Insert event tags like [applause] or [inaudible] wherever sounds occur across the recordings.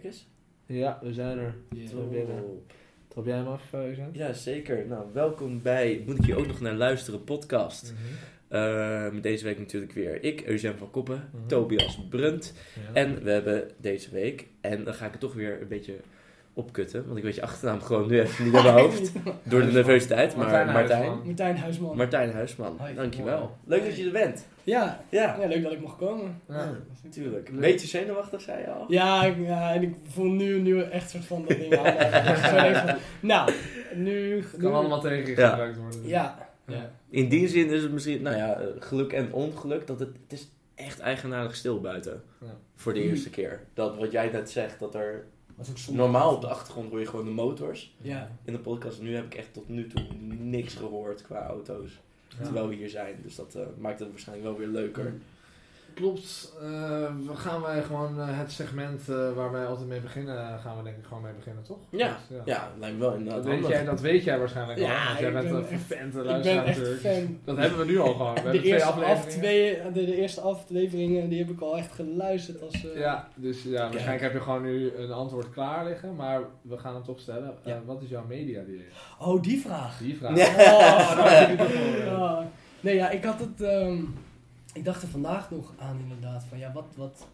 Kijk eens. Ja, we zijn er. Yeah. Binnen. Trap jij hem af, uh, Ja, zeker. Nou, welkom bij Moet ik hier ook nog naar luisteren podcast. Uh, met deze week natuurlijk weer ik, Eugène van Koppen, Mhm. Tobias Brunt. Ja. En we hebben deze week, en dan ga ik het toch weer een beetje opkutten, want ik weet je achternaam gewoon nu even niet in mijn [laughs] hoofd. Door de nervositeit, maar Martijn Martijn. Huisman. Martijn Huisman. Martijn Huisman, Hoi. dankjewel. Leuk dat je er bent. ja. Ja, ja, leuk dat ik mocht komen. Ja. natuurlijk. Beetje zenuwachtig, zei je al? Ja, ik- ja, en ik voel nu, nu echt soort van dat ding aan. [laughs] Van, nou, nu... Het nu- kan allemaal tegen je Ja. gebruikt worden. Ja. ja. In die zin is het misschien, nou ja, geluk en ongeluk, dat het, het is echt eigenaardig stil buiten. Ja. Voor de eerste keer. Dat wat jij net zegt, dat er Normaal op de achtergrond hoor je gewoon de motors Ja. in de podcast. Nu heb ik echt tot nu toe niks gehoord qua auto's. Ja. Terwijl we hier zijn. Dus dat eh, maakt het waarschijnlijk wel weer leuker. Klopt. Eh, we gaan wij gewoon eh, het segment eh, waar wij altijd mee beginnen, gaan we denk ik gewoon mee beginnen, toch? Ja, Dus, Ja, lijkt me wel inderdaad Dat weet, jij, dat weet jij waarschijnlijk Ja, al, want jij bent ben een vervente Ik luisteraar ben echt natuurlijk. fan. Dat hebben we nu al gewoon. We hebben De twee eerste, af, afleveringen. twee, de, de eerste afleveringen die heb ik al echt geluisterd als... eh, Ja, dus ja, waarschijnlijk heb je gewoon nu een antwoord klaar liggen, maar we gaan hem toch stellen. Ja. wat is jouw media die Oh, die vraag. Die vraag. [laughs] Ja. Oh, nou het. Ja. Nee, ja, ik had het... ehm, ik dacht er vandaag nog aan inderdaad, van ja, wat... wat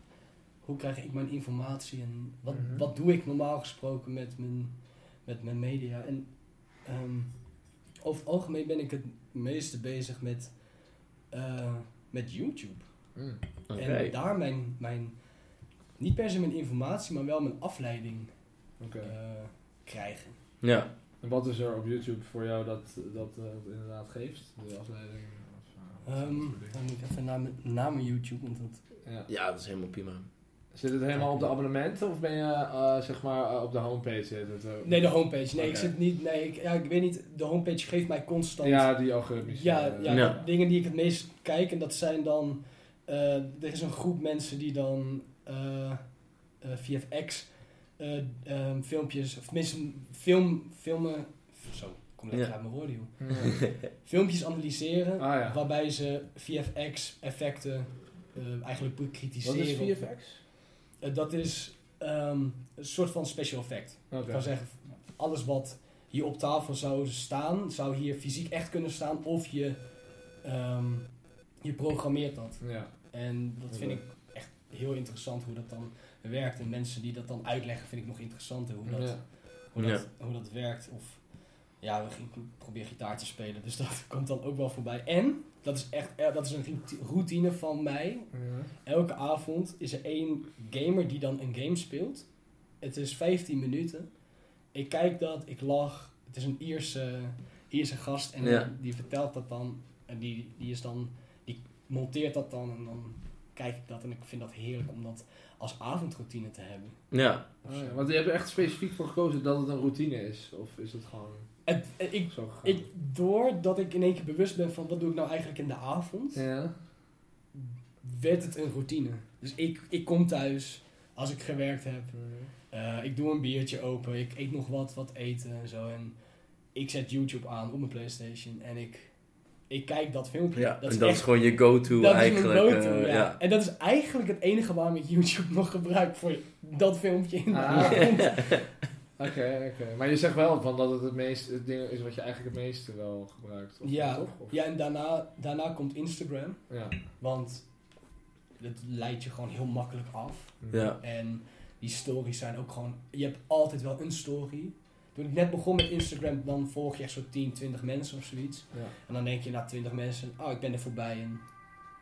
hoe krijg ik mijn informatie en wat, Mhm. wat doe ik normaal gesproken met mijn, met mijn media? En ehm, over het algemeen ben ik het meeste bezig met, eh, met YouTube. Mm. En daar mijn, mijn, niet per se mijn informatie, maar wel mijn afleiding Oké. eh, krijgen. Ja. En wat is er op YouTube voor jou dat dat eh, inderdaad geeft? De afleiding? Dan moet ik even naar mijn, naar mijn YouTube, want dat... ja. ja, dat is helemaal prima. Zit het helemaal op de abonnementen of ben je eh, zeg maar eh, op de homepage zit het? eh? Nee, de homepage. Nee, ik zit niet... Nee, ik, ja, ik weet niet. De homepage geeft mij constant... Ja, die algoritmische. ja, ja, Ja. dingen die ik het meest kijk. En dat zijn dan... eh, er is een groep mensen die dan eh eh, via X eh, ehm, filmpjes... Of tenminste, film, filmen... Zo, kom lekker Ja. uit mijn woorden, joh. Ja. [laughs] Filmpjes analyseren. Ah ja. Waarbij ze VFX effecten eh, eigenlijk Wat bekritiseren. is VFX? Eh, dat is ehm, een soort van special effect. Oké. Ik kan zeggen, alles wat hier op tafel zou staan, zou hier fysiek echt kunnen staan. Of je, ehm, je programmeert dat. Ja. En dat vind ik echt heel interessant hoe dat dan werkt. En mensen die dat dan uitleggen vind ik nog interessanter hoe dat, Ja. hoe dat, hoe dat werkt. Of ja, ik probeer gitaar te spelen, dus [laughs] dat komt dan ook wel voorbij. En, dat is echt eh, dat is een rout- routine van mij. Ja. Elke avond is er één gamer die dan een game speelt. Het is 15 minuten. Ik kijk dat, ik lach. Het is een Ierse, Ierse gast en Ja. die vertelt dat dan. En die, die is dan, die monteert dat dan en dan kijk ik dat. En ik vind dat heerlijk om dat als avondroutine te hebben. Ja. Ah, ja. Want je hebt er echt specifiek voor gekozen dat het een routine is? Of is het gewoon Het, eh, ik, doordat ik in één keer bewust ben van wat doe ik nou eigenlijk in de avond, Ja. werd het een routine. Dus ik, ik kom thuis als ik gewerkt heb. Eh, ik doe een biertje open, ik eet nog wat, wat eten en zo. En ik zet YouTube aan op mijn Playstation en ik, ik kijk dat filmpje. ja. dat en dat echt- is gewoon je go-to eigenlijk. eh, ja. ja. En dat is eigenlijk het enige waarom ik YouTube [laughs] nog gebruik voor dat filmpje in de Ah. [laughs] Oké, oké. Maar je zegt wel van dat het het, meest, het ding is wat je eigenlijk het meeste wel gebruikt. Of, Ja, toch? Of- ja, en daarna, daarna komt Instagram, ja. want het leidt je gewoon heel makkelijk af. Ja. En die stories zijn ook gewoon... Je hebt altijd wel een story. Toen ik net begon met Instagram, dan volg je echt zo 10, 20 mensen of zoiets. Ja. En dan denk je na 20 mensen, oh, ik ben er voorbij en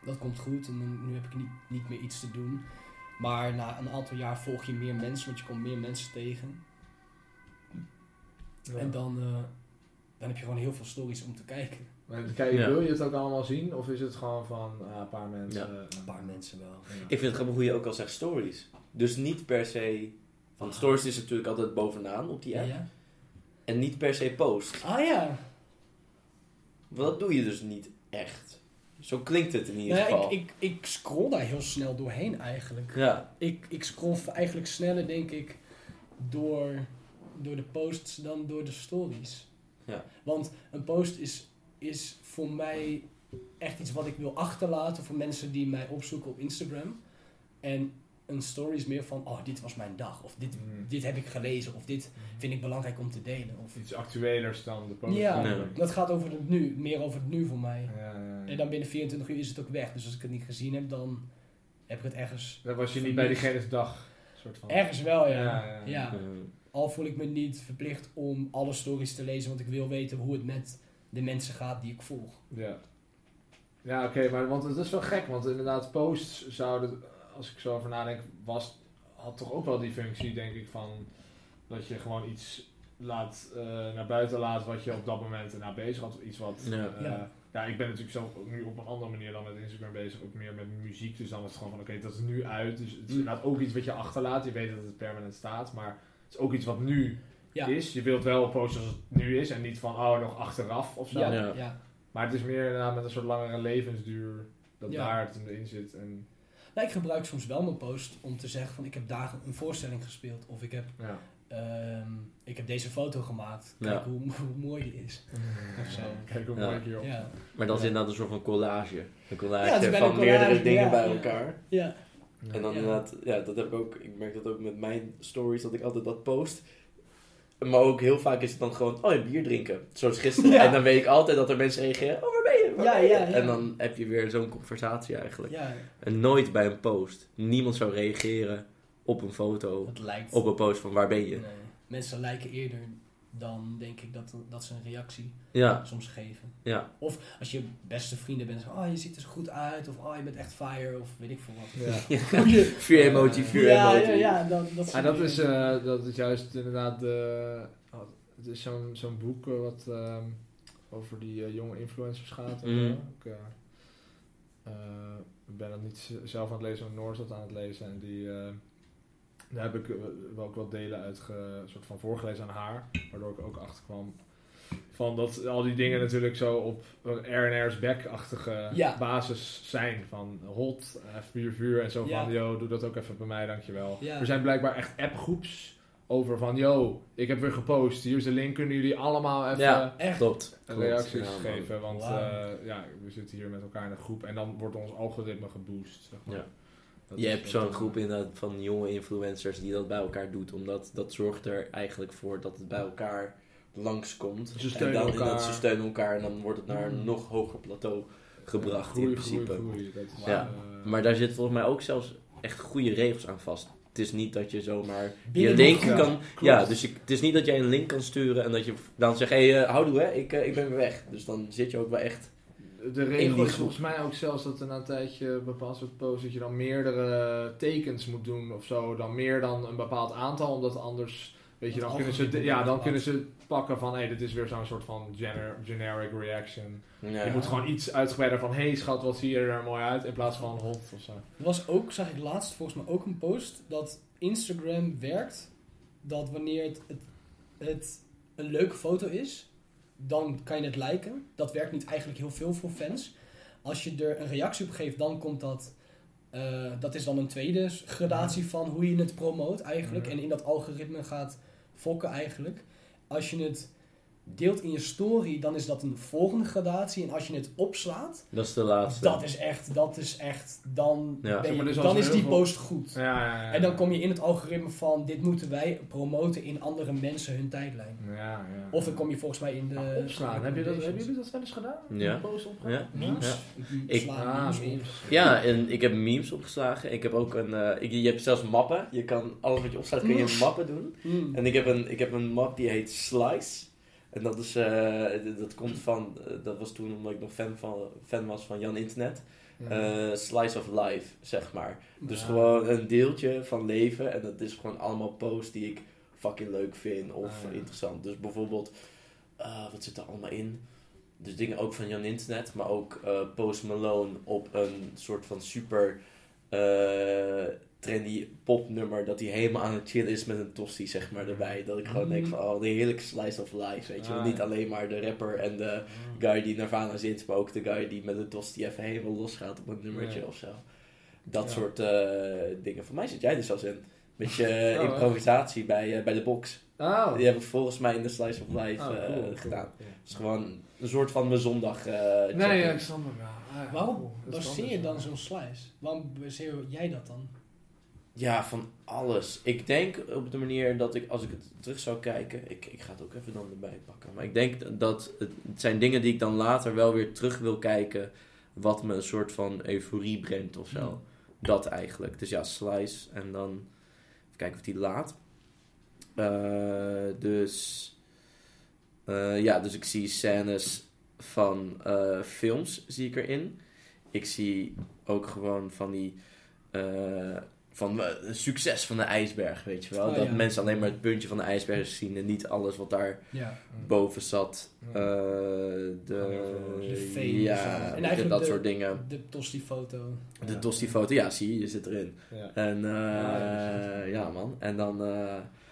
dat komt goed. En nu heb ik niet, niet meer iets te doen. Maar na een aantal jaar volg je meer mensen, want je komt meer mensen tegen. Ja. En dan, eh, dan heb je gewoon heel veel stories om te kijken. Maar kijk, Ja. wil je het ook allemaal zien? Of is het gewoon van ah, een paar mensen? Ja. eh, Een paar mensen wel. ja. Ik vind het grappig hoe je ook al zegt stories. Dus niet per se... Want stories is natuurlijk altijd bovenaan op die app. ja. En niet per se post. Ah ja. Want dat doe je dus niet echt. Zo klinkt het in ieder Nou geval. ik, ik, ik scroll daar heel snel doorheen eigenlijk. Ja. Ik, ik scroll eigenlijk sneller, denk ik, door, door de posts dan door de stories. Ja. Want een post is, is voor mij echt iets wat ik wil achterlaten voor mensen die mij opzoeken op Instagram. En een story is meer van, oh, dit was mijn dag. Of dit, Mm. dit heb ik gelezen. Of dit vind ik belangrijk om te delen. Of, Iets actuelers dan de post. ja, Nee. dat gaat over het nu. Meer over het nu voor mij. Ja, ja, ja. En dan binnen 24 uur is het ook weg. Dus als ik het niet gezien heb, dan heb ik het ergens... Dan was je niet bij diegene's dag. Soort van. Ergens wel, ja. Ja, ja, ja. Al voel ik me niet verplicht om alle stories te lezen, want ik wil weten hoe het met de mensen gaat die ik volg. Ja, ja oké, maar want het is wel gek, want inderdaad, posts zouden, als ik zo over nadenk, was, had toch ook wel die functie, denk ik, van dat je gewoon iets laat, eh, naar buiten laat wat je op dat moment erna bezig had. Iets wat, Ja. eh, Ja. ja. ik ben natuurlijk zelf ook nu op een andere manier dan met Instagram bezig, ook meer met muziek. Dus dan is het gewoon van, oké, dat is nu uit. Dus het is inderdaad ook iets wat je achterlaat. Je weet dat het permanent staat, maar is ook iets wat nu Ja. is. Je wilt wel posten als het nu is en niet van, oh, nog achteraf of zo. Ja, Ja. ja. Maar het is meer inderdaad met een soort langere levensduur dat Ja. daar het in zit. En, Nou, ik gebruik soms wel mijn post om te zeggen van ik heb dagen een voorstelling gespeeld. Of ik heb, ja. ehm, ik heb deze foto gemaakt. Kijk Ja. hoe, [laughs] hoe mooi die is. Of zo. [laughs] Kijk hoe Ja. mooi ik hierop. Ja. Maar dat is inderdaad een soort van collage. Een collage van een collage, meerdere dingen ja, bij elkaar. ja. En dan Ja. inderdaad, ja, dat heb ik ook. Ik merk dat ook met mijn stories, dat ik altijd dat post. Maar ook heel vaak is het dan gewoon, oh, je bier drinken. Zoals gisteren. Ja. En dan weet ik altijd dat er mensen reageren, oh, waar ben je? Waar Ja, ben je? ja, ja. En dan heb je weer zo'n conversatie eigenlijk. ja, En nooit bij een post. Niemand zou reageren op een foto, het lijkt. op een post van waar ben je? Nee. Mensen lijken eerder dan denk ik dat, dat ze een reactie Ja, soms geven. ja, Of als je beste vrienden bent, zeggen, oh je ziet er zo goed uit. Of oh je bent echt fire. Of weet ik veel wat. Ja. [laughs] Goeie- vuur emoji, vuur ja, emoji. ja, ja, dat, dat, Ah, dat, is, eh, dat is juist inderdaad de... oh, het is zo'n zo'n boek eh, wat ehm, over die eh, jonge influencers gaat. En, zo. ik, eh, eh, ben dat niet zelf aan het lezen, maar Noor zat aan het lezen. En die, eh, daar heb ik eh, wel ook wat delen uit ge, soort van voorgelezen aan haar. Waardoor ik ook achter kwam van dat al die dingen natuurlijk zo op RNR's back-achtige Ja. basis zijn. Van hot, eh, vuur, vuur en zo Ja. van, yo, doe dat ook even bij mij, dankjewel. Ja. Er zijn blijkbaar echt appgroeps over van, yo, ik heb weer gepost, hier is de link, kunnen jullie allemaal even Ja, Echt? klopt. klopt. reacties geven. Want eh, ja, we zitten hier met elkaar in een groep en dan wordt ons algoritme geboost. Zeg maar. Ja. Dat Je hebt zo'n eh, groep inderdaad van jonge influencers die dat bij elkaar doet. Omdat dat zorgt er eigenlijk voor dat het bij elkaar langskomt. Ze steunen en dan elkaar. inderdaad, ze steunen elkaar en dan wordt het naar een Mm. nog hoger plateau gebracht groei, in principe. Groei, groei. Dat is, Ja. eh, Maar daar zit volgens mij ook zelfs echt goede regels aan vast. Het is niet dat je zomaar je link ja, kan... klopt. Ja, dus je, het is niet dat jij een link kan sturen en dat je dan zegt... Hé, hey, houdoe hè, ik, eh, ik ben weer weg. Dus dan zit je ook wel echt... De regel is volgens mij ook zelfs dat er na een tijdje bepaald soort post dat je dan meerdere tekens moet doen of zo. Dan meer dan een bepaald aantal, omdat anders, weet je, dan kunnen ze, ja, dan kunnen ze pakken van, hé, dit is weer zo'n soort van gener- generic reaction. Ja, Je moet gewoon iets uitgebreider van, hé schat, wat zie je er mooi uit, in plaats van hot of zo. Er was ook, zag ik laatst volgens mij ook een post, dat Instagram werkt. Dat wanneer het, het, het een leuke foto is, dan kan je het liken. Dat werkt niet eigenlijk heel veel voor fans. Als je er een reactie op geeft, dan komt dat... eh, dat is dan een tweede gradatie van hoe je het promoot eigenlijk. En in dat algoritme gaat fokken eigenlijk. Als je het deelt in je story, dan is dat een volgende gradatie. En als je het opslaat, Dat is de laatste. dat is echt, dat is echt, dan, Ja. ben je- dus als dan is die veel- post goed. Ja, ja, ja. En dan kom je in het algoritme van, dit moeten wij promoten in andere mensen hun tijdlijn. Ja, ja. Of dan kom je volgens mij in de... Ah, opslaan. Heb je dat, hebben jullie dat wel eens gedaan? Ja. Een post opgegaan? Ja. Memes? Ja. Ik Ah, memes. Ja, en ik heb memes opgeslagen. Ik heb ook een... eh, ik, je hebt zelfs mappen. Je kan alles wat je opslaat, kun je in mappen doen. Hmm. En ik heb een, ik heb een map die heet Slice. En dat, is, eh, dat komt van... eh, dat was toen omdat ik nog fan, van, fan was van Jan Internet. Eh, slice of life, zeg maar. Dus Ja. gewoon een deeltje van leven. En dat is gewoon allemaal posts die ik fucking leuk vind of Ah, ja. interessant. Dus bijvoorbeeld, wat zit er allemaal in? Dus dingen ook van Jan Internet, maar ook Post Malone op een soort van super trendy popnummer. Dat hij helemaal aan het chillen is met een tosti, zeg maar, erbij. Dat ik gewoon denk van, oh, de heerlijke slice of life, weet je wel. Ah, Niet ja. alleen maar de rapper en de guy die Nirvana zit, maar ook de guy die met een tosti even helemaal losgaat op een nummertje Ja. of zo. Dat Ja. soort eh, dingen. Voor mij zit jij dus als een beetje [laughs] eh, Oh, improvisatie bij, eh, bij de box. Oh. Die heb ik volgens mij in de Slice of Life Oh, eh, cool, cool, gedaan. Het is gewoon een soort van mijn zondag. eh, Nee, ja, ik snap wel. Ah, ja, Waarom baseer je dan ja. zo'n slice? Waarom baseer jij dat dan? Ja, van alles. Ik denk op de manier dat ik, als ik het terug zou kijken, ik, ik ga het ook even dan erbij pakken. Maar ik denk dat het, het zijn dingen die ik dan later wel weer terug wil kijken, wat me een soort van euforie brengt of zo. Hmm. Dat eigenlijk. Dus ja, Slice en dan even kijken of die laat. Eh, dus eh, ja, dus ik zie scènes van eh, films zie ik erin. Ik zie ook gewoon van die van eh, het succes van de ijsberg, weet je wel. Oh, dat ja. mensen alleen maar het puntje van de ijsberg zien en niet alles wat daar Ja. boven zat. Ja. Eh, De de, fame ja. En dat de- soort dingen. De Tosti-foto. De Ja. Tosti-foto, ja, zie je, je zit erin. Ja. En eh, Ja, ja, man. En dan.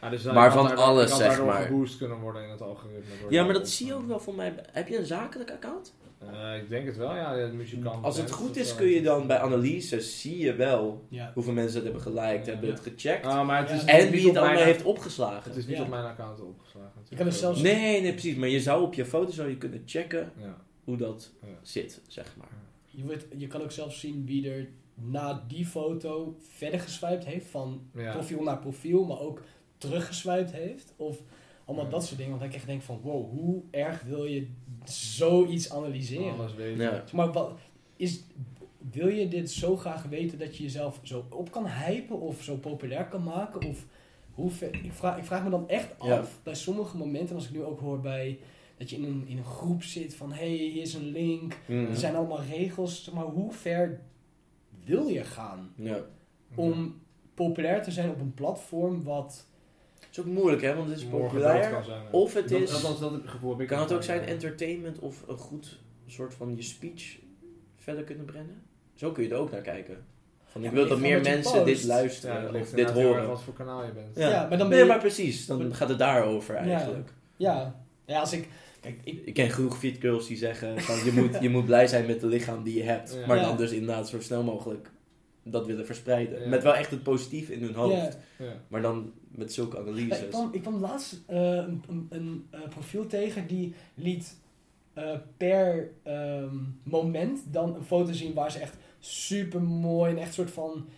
Ah, dus Maar van daardoor- alles, zeg maar. geboost kunnen worden in het algoritme. ja, maar dat dat zie je ook wel voor mij. Heb je een zakelijk account? Eh, ik denk het wel, ja. De muzikant. Als het goed is, kun je dan bij analyse zie je wel Ja. hoeveel mensen het hebben geliked, Ja. hebben het gecheckt. Ah, maar het is en wie het allemaal mijn- heeft opgeslagen. Het is niet Ja. op mijn account opgeslagen. Je kan er zelfs- Nee, nee, precies. Maar je zou op je foto zou je kunnen checken Ja. hoe dat Ja. zit, zeg maar. Je, wordt, je kan ook zelf zien wie er na die foto verder geswiped heeft. Van Ja. profiel naar profiel, maar ook teruggeswiped heeft. Of allemaal Ja. dat soort dingen. Want ik echt denk van, wow, hoe erg wil je zoiets analyseren? Alles weten. Ja. Maar wat, is, wil je dit zo graag weten dat je jezelf zo op kan hypen of zo populair kan maken? Of hoe ver, ik, vraag, ik vraag me dan echt af Ja. bij sommige momenten, als ik nu ook hoor bij dat je in een, in een groep zit van hé, hey, hier is een link. Mhm. Er zijn allemaal regels, maar hoe ver wil je gaan Ja. om populair te zijn op een platform wat... Het is ook moeilijk, hè, want het is populair. kan zijn. Of het Dat- is- Althans, dat heb ik gevoel. heb ik Kan het ook zijn entertainment of een goed soort van je speech verder kunnen brengen? Zo kun je er ook naar kijken. Van, ik wil dat meer mensen dit luisteren Ja, of dit horen. wat voor kanaal je bent. Ja, Ja, maar dan ben nee, je- maar precies. Dan maar- gaat het daarover Ja. eigenlijk. Ja, ja als ik... Kijk, ik, Ik ken genoeg fit girls die zeggen van je moet, je moet blij zijn met het lichaam die je hebt. Ja. Maar Ja. dan dus inderdaad zo snel mogelijk dat willen verspreiden. Ja. Met wel echt het positieve in hun hoofd. ja, Ja. Maar dan met zulke Ja, analyses. ik, kwam, ik kwam laatst eh, een, een, een eh, profiel tegen die liet eh, per ehm, moment dan een foto zien waar ze echt super mooi en echt soort van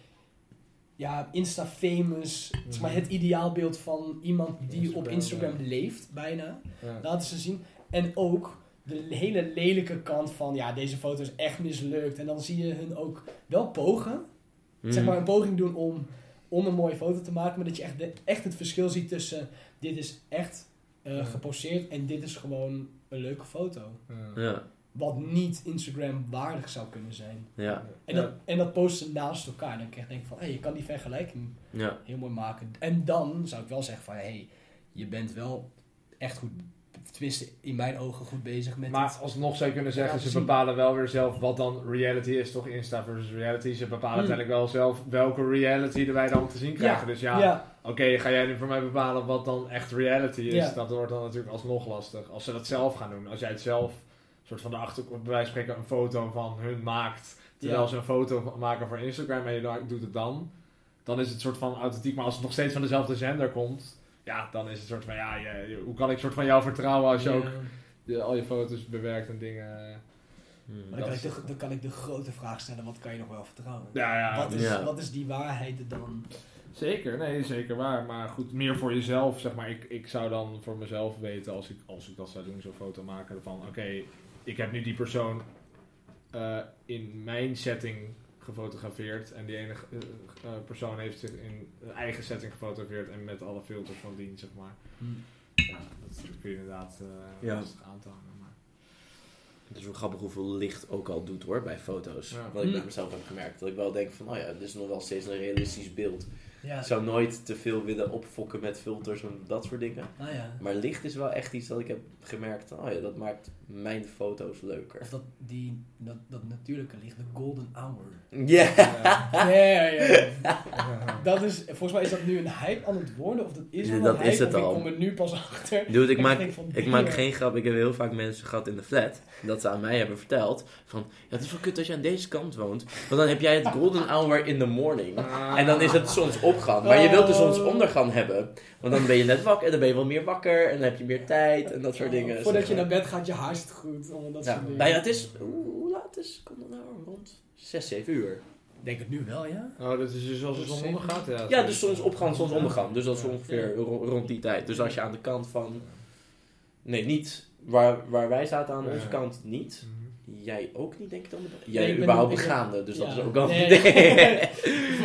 ja, Insta-famous, zeg maar het ideaalbeeld van iemand die op Instagram, Instagram ja. leeft, bijna. Ja. Laten ze zien. En ook de hele lelijke kant van, ja, deze foto is echt mislukt. En dan zie je hun ook wel pogen, Zeg maar een poging doen om, om een mooie foto te maken, maar dat je echt, de- echt het verschil ziet tussen dit is echt eh, Ja. geposeerd en dit is gewoon een leuke foto. Ja. Ja, Wat niet Instagram waardig zou kunnen zijn. ja, En dat, en dat posten ze naast elkaar. Dan krijg ik denk van, hé, je kan die vergelijking ja. heel mooi maken. En dan zou ik wel zeggen van, hé, hey, je bent wel echt goed, tenminste in mijn ogen goed bezig met Maar het. alsnog zou je kunnen zeggen, ze bepalen wel weer zelf wat dan reality is, toch? Insta versus reality. Ze bepalen Hmm. uiteindelijk wel zelf welke reality er wij dan te zien krijgen. Dus ja, ja, oké, ga jij nu voor mij bepalen wat dan echt reality is? Dat wordt dan natuurlijk alsnog lastig. Als ze dat zelf gaan doen. Als jij het zelf, soort van de achtergrond, bij wijze van spreken, een foto van hun maakt. Terwijl ze een foto maken voor Instagram en je doet het dan. Dan is het soort van authentiek. Maar als het nog steeds van dezelfde zender komt. Ja, dan is het soort van, ja, je- hoe kan ik soort van jou vertrouwen als je ja. ook al je foto's bewerkt en dingen. Mhm. Maar dan kan, ik is- de, dan kan ik de grote vraag stellen, wat kan je nog wel vertrouwen? Ja, ja. wat, is, Ja. wat is die waarheid dan? Zeker, nee, zeker waar. Maar goed, meer voor jezelf, zeg maar. Ik, ik zou dan voor mezelf weten, als ik, als ik dat zou doen, zo'n foto maken van... Oké, ik heb nu die persoon eh, in mijn setting gefotografeerd. En die ene eh, eh, persoon heeft zich in een eigen setting gefotografeerd. En met alle filters van dien, zeg maar. Ja, dat kun je inderdaad eh Ja. lastig aan te hangen. Maar... Het is wel grappig hoeveel licht ook al doet hoor, bij foto's. Ja. Wat ik bij Hm. mezelf heb gemerkt. Dat ik wel denk van, oh ja, dit is nog wel steeds een realistisch beeld. Ja, Ik zou nooit te veel willen opfokken met filters en dat soort dingen. ah ja. Maar licht is wel echt iets dat ik heb gemerkt. Oh ja, dat maakt mijn foto's leuker. Of dat, die, dat, dat natuurlijke licht, de golden hour. Ja. Ja. [laughs] Ja, ja, ja. Dat is, volgens mij is dat nu een hype aan het worden, of dat is Ja, al dat een hype, is het al. ik kom er nu pas achter. Dude, ik Ik maak, van, ik maak geen grap. Ik heb heel vaak mensen gehad in de flat. Dat ze aan mij hebben verteld. Van, ja, het is wel kut als je aan deze kant woont. Want dan heb jij het golden hour in the morning. En dan is het Maar je wilt de zonsondergang hebben. Want dan ben je net wakker. En dan ben je wel meer wakker. En dan heb je meer tijd. En dat soort dingen. Voordat zeg je naar bed gaat, je haar zit goed. allemaal Dat Ja, soort dingen. nou ja, het is... Hoe, laat is golden hour? Rond 6, 7 uur. denk het nu wel, ja. Oh, dat is dus als de zon ondergaat? Ja, Ja, dus zonsopgang, zonsondergang. Dus dat is Ja. ongeveer ro- rond die tijd. Dus als je aan de kant van... Nee, niet waar, waar wij zaten aan Ja. onze kant niet. Jij ook niet, denk ik dan? Nee, Jij ben- überhaupt ben- begaande, dus dat is ook al... Nee. [laughs] [laughs]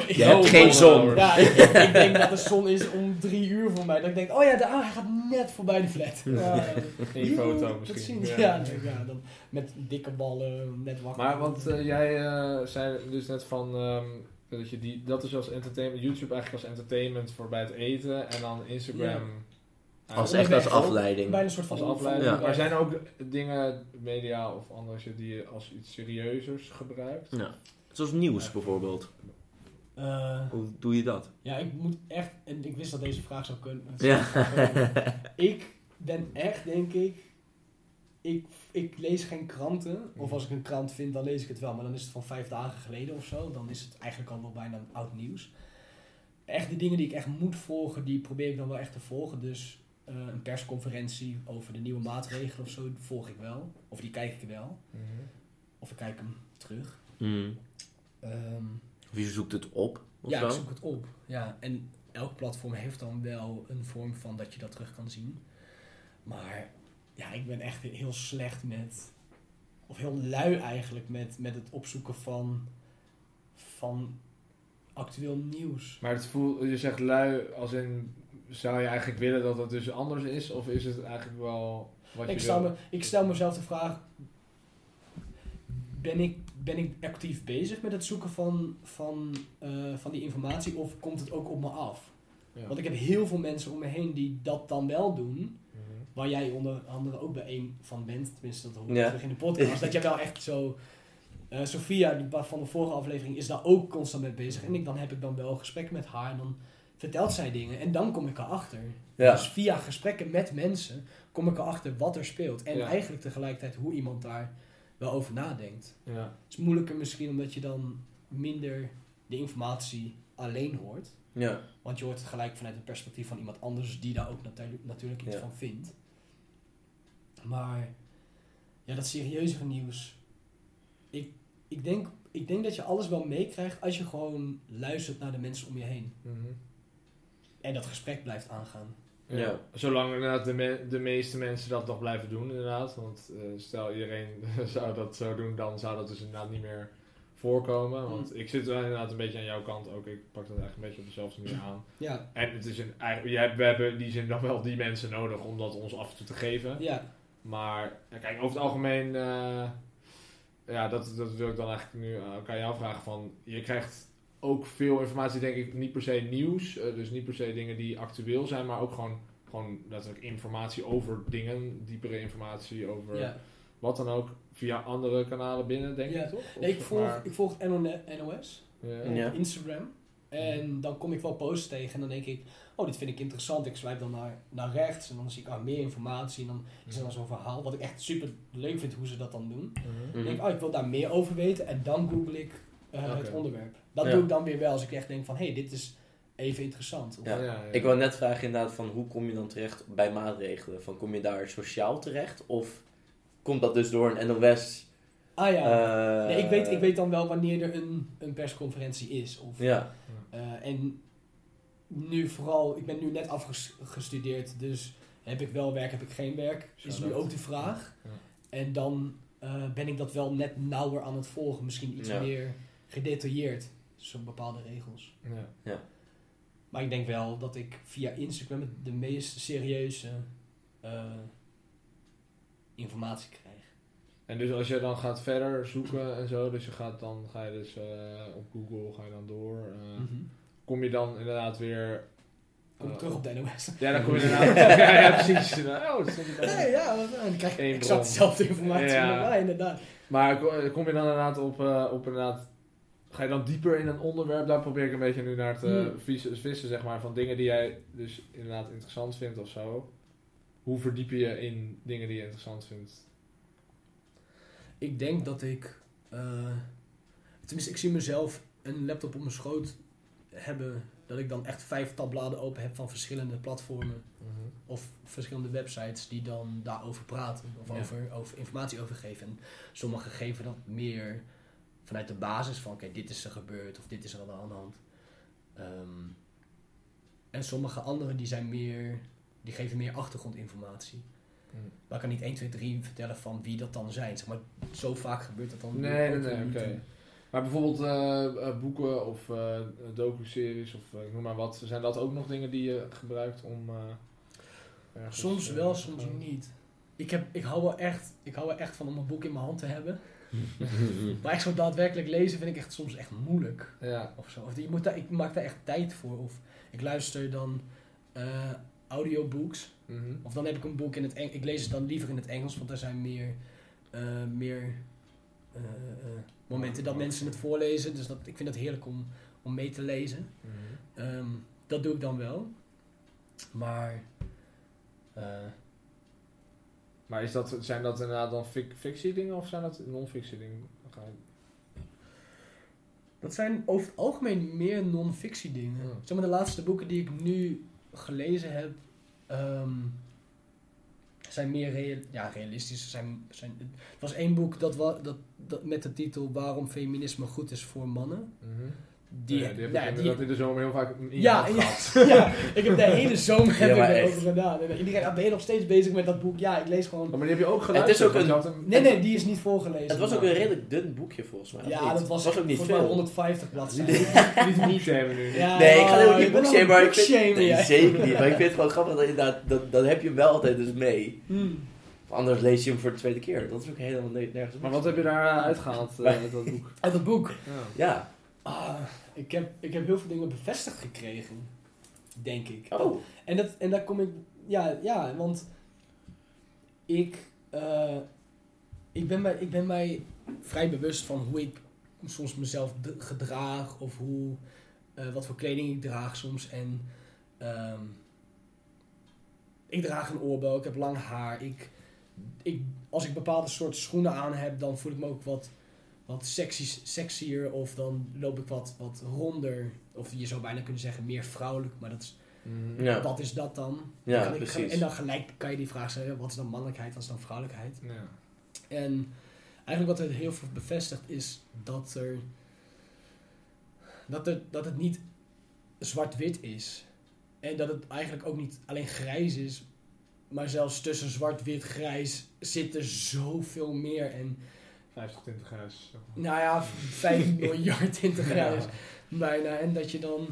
Je hebt Oh, geen zon. Ja, ik, ik denk dat de zon is om drie uur voor mij. Dat ik denk, oh ja, de, ah, hij gaat net voorbij de flat. [laughs] Ja, Eén foto misschien. Ja. Ja, ja, ja, dan met dikke ballen, net wakker. Maar want eh, jij eh, zei dus net van ehm, dat je die, dat is als entertainment, YouTube eigenlijk als entertainment voor bij het eten en dan Instagram Als echt als afleiding. Bijna een soort van als afleiding. Ja. Maar zijn er ook dingen, media of andere shit die je als iets serieuzers gebruikt? Ja. Zoals nieuws bijvoorbeeld. Eh, Hoe doe je dat? ja, ik moet echt, en ik wist dat deze vraag zou kunnen. Ja. [laughs] ik ben echt, denk ik, ik, ik lees geen kranten. Of als ik een krant vind, dan lees ik het wel. Maar dan is het van vijf dagen geleden of zo. Dan is het eigenlijk al wel bijna oud nieuws. Echt de dingen die ik echt moet volgen, die probeer ik dan wel echt te volgen. Dus eh, een persconferentie over de nieuwe maatregelen of zo, die volg ik wel. Of die kijk ik wel. Of ik kijk hem terug. Hmm. Ehm, Of je zoekt het op, of ja, zo? ik zoek het op. Ja, en elk platform heeft dan wel een vorm van dat je dat terug kan zien. Maar ja, ik ben echt heel slecht met, of heel lui eigenlijk, met, met het opzoeken van, van actueel nieuws. Maar het voelt, je zegt lui als in, zou je eigenlijk willen dat het dus anders is? Of is het eigenlijk wel wat Ik je stel, wil? me, ik stel mezelf de vraag, ben ik, ben ik actief bezig met het zoeken van, van, eh, van die informatie of komt het ook op me af? Ja. Want ik heb heel veel mensen om me heen die dat dan wel doen. Mhm. Waar jij onder andere ook bij één van bent, tenminste dat hoor ik Ja. terug in de podcast. dat jij wel echt zo... eh Sophia, die van de vorige aflevering, is daar ook constant mee bezig. En ik, dan heb ik dan wel gesprekken met haar en dan vertelt zij dingen. En dan kom ik erachter. Ja. Dus via gesprekken met mensen kom ik erachter wat er speelt. En Ja. eigenlijk tegelijkertijd hoe iemand daar wel over nadenkt. Ja. Het is moeilijker misschien omdat je dan minder de informatie alleen hoort. Ja. Want je hoort het gelijk vanuit het perspectief van iemand anders die daar ook natuurlijk, natuurlijk iets Ja. van vindt. Maar ja, dat serieuzere nieuws. Ik, ik, denk, ik denk dat je alles wel meekrijgt als je gewoon luistert naar de mensen om je heen. Mhm. En dat gesprek blijft aangaan. Ja. Ja. Zolang inderdaad de, me- de meeste mensen dat nog blijven doen, inderdaad. Want eh, stel iedereen [laughs] zou dat zo doen, dan zou dat dus inderdaad niet meer voorkomen. Want ik zit wel inderdaad een beetje aan jouw kant ook. Ik pak dat eigenlijk een beetje op dezelfde manier aan. Ja, En het is een, eigenlijk- jij- we hebben in die zin nog wel die mensen nodig om dat ons af en toe te geven. ja, Maar ja, kijk, over het algemeen, eh, ja, dat, dat wil ik dan eigenlijk nu eh, ook aan jou vragen. Van, je krijgt ook veel informatie, denk ik, niet per se nieuws. eh, dus niet per se dingen die actueel zijn, maar ook gewoon, gewoon letterlijk informatie over dingen. Diepere informatie over ja. wat dan ook. Via andere kanalen binnen, denk Ja. ik toch? Nee, ik, volg, maar- ik volg NOS ja. op Ja. Instagram. En dan kom ik wel posts tegen en dan denk ik, oh, dit vind ik interessant. Ik swipe dan naar, naar rechts en dan zie ik ah, meer informatie. En dan is er dan zo'n verhaal, wat ik echt super leuk vind hoe ze dat dan doen. Mhm. Dan denk ik, oh, ik wil daar meer over weten. En dan google ik eh, het onderwerp. Dat Ja. doe ik dan weer wel als ik echt denk van, hé, hey, dit is even interessant. Of- Ja. Ja, ja. Ik wil net vragen inderdaad van hoe kom je dan terecht bij maatregelen? Van kom je daar sociaal terecht? Of komt dat dus door een NOS? Ah ja, eh, nee, ik, weet, ik weet dan wel wanneer er een, een persconferentie is. Of, Ja, eh, en nu vooral, ik ben nu net afgestudeerd, dus heb ik wel werk, heb ik geen werk, is nu ook de vraag. Ja. En dan eh, ben ik dat wel net nauwer aan het volgen, misschien iets Ja. meer gedetailleerd, zo'n bepaalde regels. Ja. Maar ik denk wel dat ik via Instagram de meest serieuze eh, informatie krijg. En dus als je dan gaat verder zoeken en zo, dus je gaat dan ga je dus eh, op Google ga je dan door. eh, Mhm. Kom je dan inderdaad weer. Kom eh, terug op de NOS. Ja, dan kom je [laughs] inderdaad. [laughs] ja, ja, precies. Oh, dat stond erbij. Nee, ja, dan krijg ik Eén exact dezelfde informatie. Ja. Ja, inderdaad. Maar ko- kom je dan inderdaad op, eh, op inderdaad. Ga je dan dieper in een onderwerp? Daar probeer ik een beetje nu naar te Hmm. vissen, vissen, zeg maar. Van dingen die jij dus inderdaad interessant vindt of zo. Hoe verdiep je je in dingen die je interessant vindt? Ik denk dat ik... eh, tenminste, ik zie mezelf een laptop op mijn schoot hebben... dat ik dan echt vijf tabbladen open heb van verschillende platformen... of verschillende websites die dan daarover praten. Of Ja. over, over informatie over geven. En sommige geven dat meer vanuit de basis van, oké, dit is er gebeurd of dit is er aan de hand. Ehm, en sommige anderen die zijn meer, die geven meer achtergrondinformatie. Mm. Maar ik kan niet 1, 2, 3 vertellen van wie dat dan zijn. Zeg maar, zo vaak gebeurt dat dan Nee, nee, nee, oké. Maar bijvoorbeeld eh, eh, boeken of eh docu-series of ik noem maar wat. Zijn dat ook nog dingen die je gebruikt om... ergens, Soms wel, soms niet. Ik, heb, ik, hou wel echt, ik hou wel echt van om een boek in mijn hand te hebben. [laughs] Maar echt zo daadwerkelijk lezen vind ik echt soms echt moeilijk. Ja. Of zo. Of je moet daar, ik maak daar echt tijd voor. Of ik luister dan eh, audiobooks. Mhm. Of dan heb ik een boek in het Engels. Ik lees het dan liever in het Engels, want er zijn meer, eh, meer eh, momenten dat mensen het voorlezen. Dus dat, ik vind het heerlijk om, om mee te lezen. Mhm. Ehm, dat doe ik dan wel. Maar Maar is dat, zijn dat inderdaad dan fic fictie dingen of zijn dat non-fictie dingen? Dat zijn over het algemeen meer non-fictie dingen. Ja. Zeg maar de laatste boeken die ik nu gelezen heb, ehm, zijn meer real, ja, realistisch. Zijn, zijn, het was één boek dat, dat, dat met de titel Waarom feminisme goed is voor mannen. Die, ja, die heb ja, die- in de zomer heel vaak in [laughs] ja, ik heb de hele zomer heb ik echt. gedaan. En iedereen, ah, ben je nog steeds bezig met dat boek? Ja, ik lees gewoon... Maar die heb je ook Het geluisterd. is ook een- Nee, nee, die is niet voorgelezen. Het was ook een redelijk dun boekje volgens mij. Ja, niet? dat was, ook niet veel. 150 bladzijden. Niet boekshamen nu. Ja, Nee, ik ga oh, ook niet boekshamen, een maar ik vind... zeker niet. Maar ik vind het gewoon grappig dat inderdaad, dat, dan heb je hem wel altijd dus mee. Hmm. Anders lees je hem voor de tweede keer. Dat is ook helemaal ne- nergens. Maar wat heb je daar uitgehaald eh, [laughs] uit dat boek? Uit dat boek. Ja. Ah, ik, heb, ik heb heel veel dingen bevestigd gekregen. Denk ik. Oh. En, dat, en daar kom ik... Ja, ja want... Ik... eh, ik, ben mij, ik ben mij vrij bewust van hoe ik soms mezelf gedraag. Of hoe... eh, wat voor kleding ik draag soms. En... ehm, ik draag een oorbel. Ik heb lang haar. Ik, ik, als ik bepaalde soort schoenen aan heb, dan voel ik me ook wat, wat sexy, sexier. Of dan loop ik wat, wat ronder. Of je zou bijna kunnen zeggen meer vrouwelijk. Maar dat is. Ja. wat is dat dan? Ja, ik- en dan gelijk kan je die vraag stellen. Wat is dan mannelijkheid? Wat is dan vrouwelijkheid? Ja. En eigenlijk wat het heel veel bevestigt is dat er... Dat, er, dat het niet zwart-wit is. En dat het eigenlijk ook niet alleen grijs is. Maar zelfs tussen zwart-wit grijs zit er zoveel meer. En 50 20 grijs. nou ja, 5 [laughs] miljard in te grijs. Ja. Bijna. En dat je dan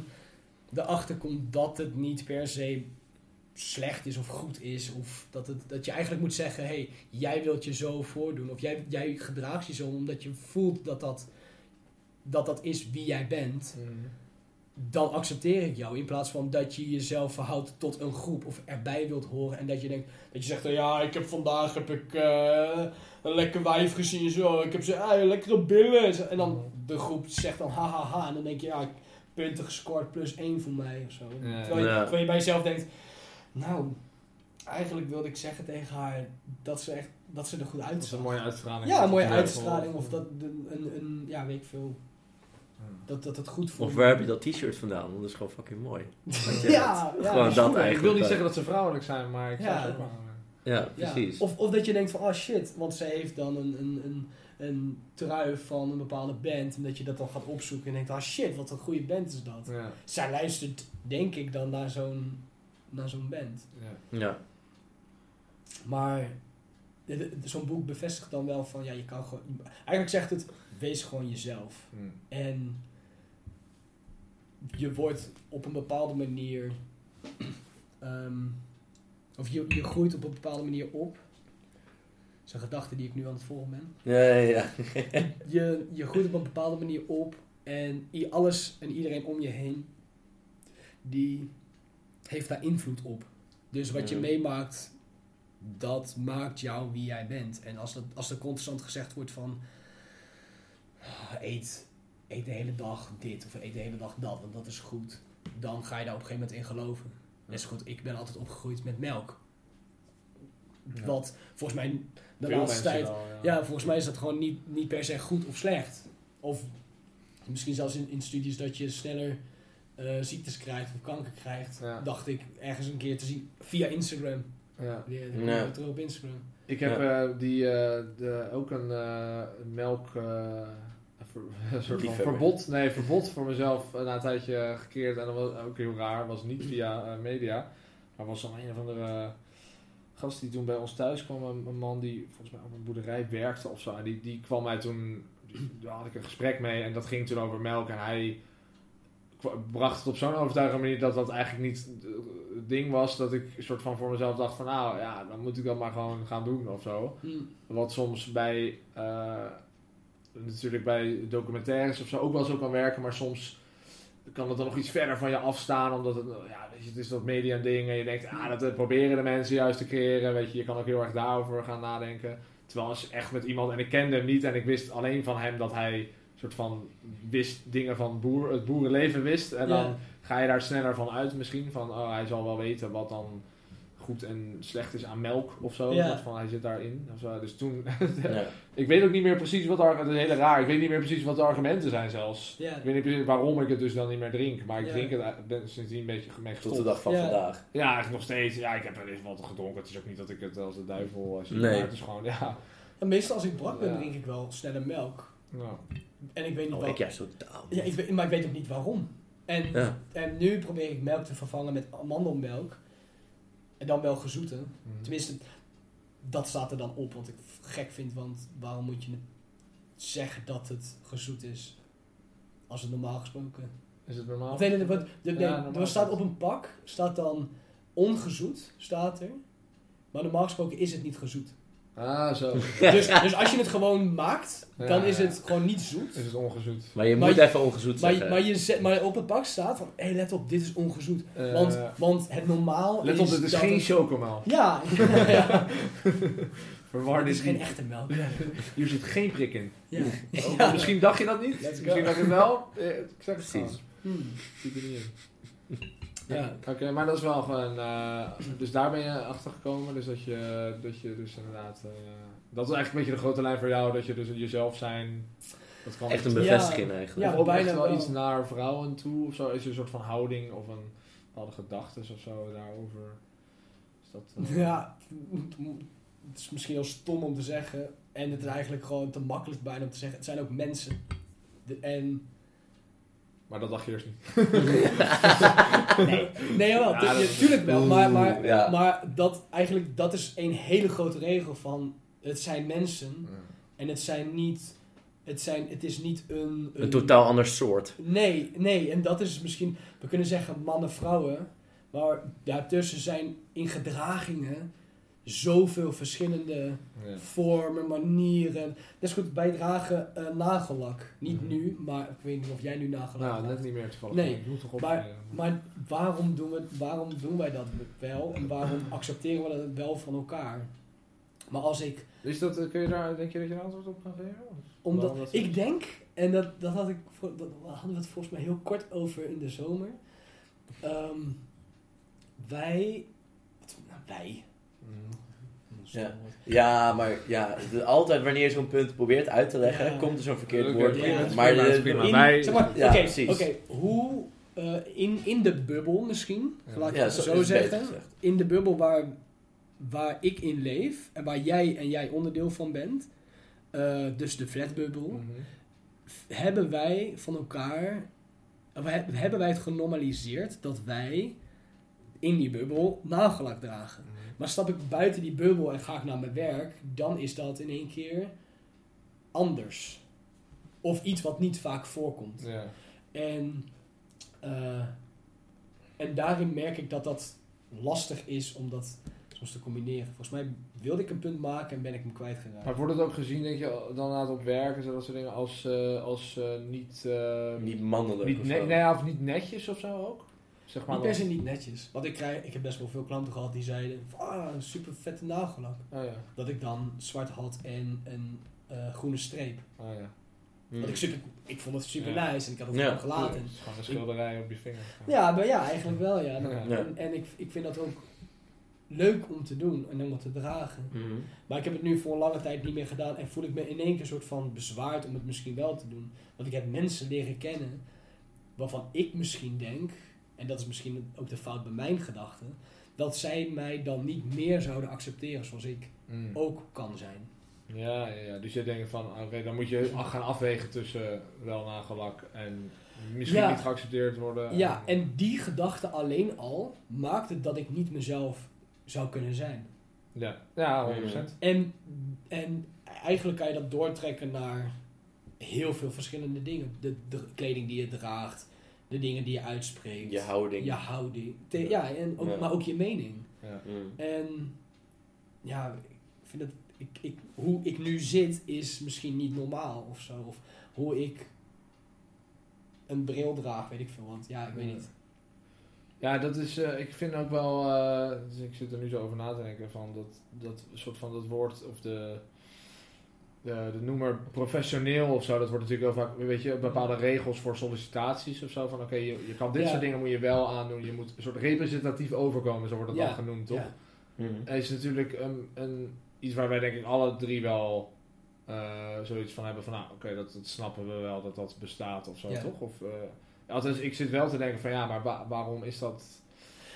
erachter komt dat het niet per se slecht is of goed is. Of dat, het, dat je eigenlijk moet zeggen, hé, hey, jij wilt je zo voordoen. Of jij, jij gedraagt je zo omdat je voelt dat dat, dat dat is wie jij bent. Mhm. Dan accepteer ik jou. In plaats van dat je jezelf verhoudt tot een groep of erbij wilt horen. En dat je denkt, dat je zegt, ja, ik heb vandaag heb ik, eh, een lekker wijf gezien. Zo. Ik heb ze, ah, lekkere billen. En dan de groep zegt dan, ha ha ha. En dan denk je, ja, punten gescoord plus één voor mij of zo. Ja. Terwijl, je, Ja. terwijl je bij jezelf denkt, nou, eigenlijk wilde ik zeggen tegen haar dat ze echt, dat ze er goed Dat is een mooie uitstraling. Ja, een mooie uitstraling. Of dat, de- een, een, ja, weet ik veel. Dat, dat het goed voelt. Of waar heb je dat t-shirt vandaan? Want dat is gewoon fucking mooi. [laughs] ja, ja, Gewoon dat Ik eigenlijk. wil niet zeggen dat ze vrouwelijk zijn, maar ik zou Ja. ze ook wel... Ja, Ja. precies. Of, of dat je denkt van, oh shit, want zij heeft dan een, een, een, een trui van een bepaalde band. En dat je dat dan gaat opzoeken en denkt, ah shit, wat een goede band is dat. Ja. Zij luistert, denk ik, dan naar zo'n, naar zo'n band. Ja. Ja. Maar de- de- zo'n boek bevestigt dan wel van, ja, je kan gewoon... Eigenlijk zegt het, wees gewoon jezelf. Mm. En je wordt op een bepaalde manier. ehm, of je, je groeit op een bepaalde manier op. Dat is een gedachte die ik nu aan het volgen ben. Ja, ja, ja. [laughs] Je, je groeit op een bepaalde manier op. En alles en iedereen om je heen. Die heeft daar invloed op. Dus wat je meemaakt. Dat maakt jou wie jij bent. En als, dat, als er constant gezegd wordt van. "Ah, Eet eet de hele dag dit of eet de hele dag dat, want dat is goed. Dan ga je daar op een gegeven moment in geloven. Net zo goed, ik ben altijd opgegroeid met melk. Ja. Wat volgens mij de Veel laatste tijd... wel, Ja, volgens mij is dat gewoon niet, niet per se goed of slecht. Of misschien zelfs in, in studies dat je sneller eh, ziektes krijgt of kanker krijgt. Ja. Dacht ik ergens een keer te zien via Instagram. Ja. Terug op Instagram. Ik heb eh, die, eh, de, ook een eh, melk, eh, ver- een soort van verbod, nee, verbod voor mezelf eh, na een tijdje gekeerd. En dat was ook heel raar. was niet via eh, media. Maar was dan een of andere gast die toen bij ons thuis kwam. Een, man die volgens mij op een boerderij werkte of zo. En die, die kwam mij toen... Daar had ik een gesprek mee. En dat ging toen over melk. En hij bracht het op zo'n overtuigende manier dat dat eigenlijk niet eh, het ding was. Dat ik een soort van voor mezelf dacht van... Nou ja, dan moet ik dat maar gewoon gaan doen of zo. Hm. Wat soms bij, eh, natuurlijk bij documentaires of zo ook wel zo kan werken, maar soms kan het dan nog iets verder van je afstaan, omdat het, ja, weet je, het is dat media ding en je denkt, ah, dat eh, proberen de mensen juist te creëren, weet je, je kan ook heel erg daarover gaan nadenken. Terwijl als je echt met iemand, en ik kende hem niet en ik wist alleen van hem dat hij soort van wist dingen van boer, het boerenleven wist en dan Ja. ga je daar sneller van uit misschien, van oh, hij zal wel weten wat dan goed en slecht is aan melk of zo. Ja. Van, hij zit daarin. Of zo. Dus toen, Ja. [laughs] ik weet ook niet meer precies wat het is heel raar. Ik weet niet meer precies wat de argumenten zijn zelfs. Ja. Ik weet niet precies waarom ik het dus dan niet meer drink. Maar ik Ja. drink het, ik ben sindsdien een beetje mee Tot de dag van Ja. vandaag. Ja, eigenlijk nog steeds. Ja, ik heb wel eens wat gedronken. Het is ook niet dat ik het als de duivel eh, zie. Nee. Maar het is gewoon, ja. Meestal als ik brak ben, Ja. drink ik wel sneller melk. En ik weet niet Oh, wel- ik juist totaal. Ja, ik weet, maar ik weet ook niet waarom. En, Ja. en nu probeer ik melk te vervangen met amandelmelk. En dan wel gezoete. hm. Tenminste, dat staat er dan op, wat ik gek vind. Want waarom moet je zeggen dat het gezoet is? Als het normaal gesproken... Is het normaal? Of nee, nee, nee, wat- de- nee, Ja, normaal er staat op een pak, staat dan ongezoet, staat er. Maar normaal gesproken is het niet gezoet. Ah, zo. [laughs] [laughs] Dus, dus als je het gewoon maakt, Ja, dan is ja. het gewoon niet zoet. Is het ongezoet? Maar je Maar moet je- even ongezoet Maar, zeggen. maar, je zet, maar op het pak staat van, hé hey, let op, dit is ongezoet. Eh, Want, want het normaal let is op, dit [laughs] is geen het- chocomel. Ja, ja, Verwar het dit is geen echte melk. Hier zit geen prik in. Ja. Oh, Misschien dacht je dat niet? Misschien dacht je het wel? Eh, Ik zeg het Precies. Hmm. Er niet in. Ja. Oké, maar dat is wel gewoon. eh, dus daar ben je achter gekomen. Dus dat je, dat je dus inderdaad. eh, dat is eigenlijk een beetje de grote lijn voor jou. Dat je dus jezelf zijn. Dat kan Echt een Ja. bevestiging eigenlijk. Ja, of bijna echt wel, wel. iets naar vrouwen toe of zo. Is er een soort van houding of een bepaalde gedachten of zo daarover? Is dat, eh, Ja, het is misschien heel stom om te zeggen. En het is eigenlijk gewoon te makkelijk bijna om te zeggen. Het zijn ook mensen. De- en Maar dat dacht je eerst niet. [laughs] nee, nee jawel, Ja, tu- dat- ja, tuurlijk wel. Maar, maar, Ja. maar dat, eigenlijk, dat is een hele grote regel van... Het zijn mensen en het zijn niet... Het, zijn, het is niet een... Een totaal ander soort. Nee, nee. En dat is misschien... We kunnen zeggen mannen, vrouwen. Maar daartussen zijn in gedragingen zoveel verschillende Ja. vormen, manieren. Net is goed, wij dragen eh, nagellak. Niet Mhm. nu, maar ik weet niet of jij nu nagellak Nou, net niet meer toevallig. Nee, moet toch op. maar- eh, Maar waarom doen, we, waarom doen wij dat wel? En waarom accepteren we dat wel van elkaar? Maar als ik... Is dat, eh, kun je daar, denk je dat je een antwoord op kan geven? Omdat, dat ik denk, en dat, dat, had ik, dat hadden we het volgens mij heel kort over in de zomer. Ehm, wij... wat- nou, wij... Mm. Ja. Ja, maar ja, de- altijd wanneer je zo'n punt probeert uit te leggen, Ja. komt er zo'n verkeerd woord. maar prima, de- het is prima. de- In, wij- zeg maar, ja, oké, precies. oké, hoe... eh, in, in de bubbel misschien, Ja. laat ik ja, het zo, zeggen. in de bubbel waar, waar ik in leef en waar jij en jij onderdeel van bent, eh, dus de flatbubbel, Mhm. hebben wij van elkaar, hebben wij het genormaliseerd dat wij in die bubbel nagellak dragen. Maar stap ik buiten die bubbel en ga ik naar mijn werk, dan is dat in één keer anders. Of iets wat niet vaak voorkomt. Ja. En, eh, en daarin merk ik dat dat lastig is om dat soms te combineren. Volgens mij wilde ik een punt maken en ben ik hem kwijtgeraakt. Maar wordt het ook gezien, denk je, dan laat op werk en zo, dat soort dingen, als, eh, als eh, niet... eh, Niet mannelijk niet, of nee, of niet netjes of zo ook? Zeg maar Niet per se niet netjes. Want ik, krijg, ik heb best wel veel klanten gehad die zeiden: van, Ah, een super vette nagellak. Oh ja, Dat ik dan zwart had en een eh, groene streep. oh ja. Hm. Wat ik, super, ik vond het super Ja. nice en ik had het Ja. gewoon gelaten. Het is gewoon een schilderij op je vinger. Ja, maar ja, eigenlijk wel ja. En, en ik, ik vind dat ook leuk om te doen en om te dragen. Mhm. Maar ik heb het nu voor een lange tijd niet meer gedaan en voel ik me in één keer soort van bezwaard om het misschien wel te doen. Want ik heb mensen leren kennen waarvan ik misschien denk, en dat is misschien ook de fout bij mijn gedachten, dat zij mij dan niet meer zouden accepteren zoals ik Mm. ook kan zijn. Ja, ja, ja. dus je denkt van, oké, dan moet je af- gaan afwegen tussen wel nagellak en misschien Ja. niet geaccepteerd worden. Ja, en die gedachte alleen al maakt het dat ik niet mezelf zou kunnen zijn. Ja, ja 100%. En, en eigenlijk kan je dat doortrekken naar heel veel verschillende dingen. De, de kleding die je draagt, de dingen die je uitspreekt, Je houding. je houding. Te- ja, en ook, Ja. maar ook je mening. Ja. Mm. En ja, ik vind het, ik, ik, hoe ik nu zit is misschien niet normaal of zo. Of hoe ik een bril draag, weet ik veel. Want ja, ik weet Ja. niet. Ja, dat is, eh, ik vind ook wel, eh, dus ik zit er nu zo over na te denken van dat, dat soort van dat woord of de, de, de noemer professioneel of zo, dat wordt natuurlijk heel vaak, weet je, bepaalde regels voor sollicitaties of zo, van oké, je, je kan dit Ja. soort dingen moet je wel aandoen, je moet een soort representatief overkomen, zo wordt het Ja. dan genoemd, toch? Ja. Mm. Het is natuurlijk een, een, iets waar wij denk ik alle drie wel eh, zoiets van hebben van, nou oké, dat, dat snappen we wel dat dat bestaat of zo, Ja. toch? Of, eh, althans, ik zit wel te denken van, ja, maar wa- waarom is dat...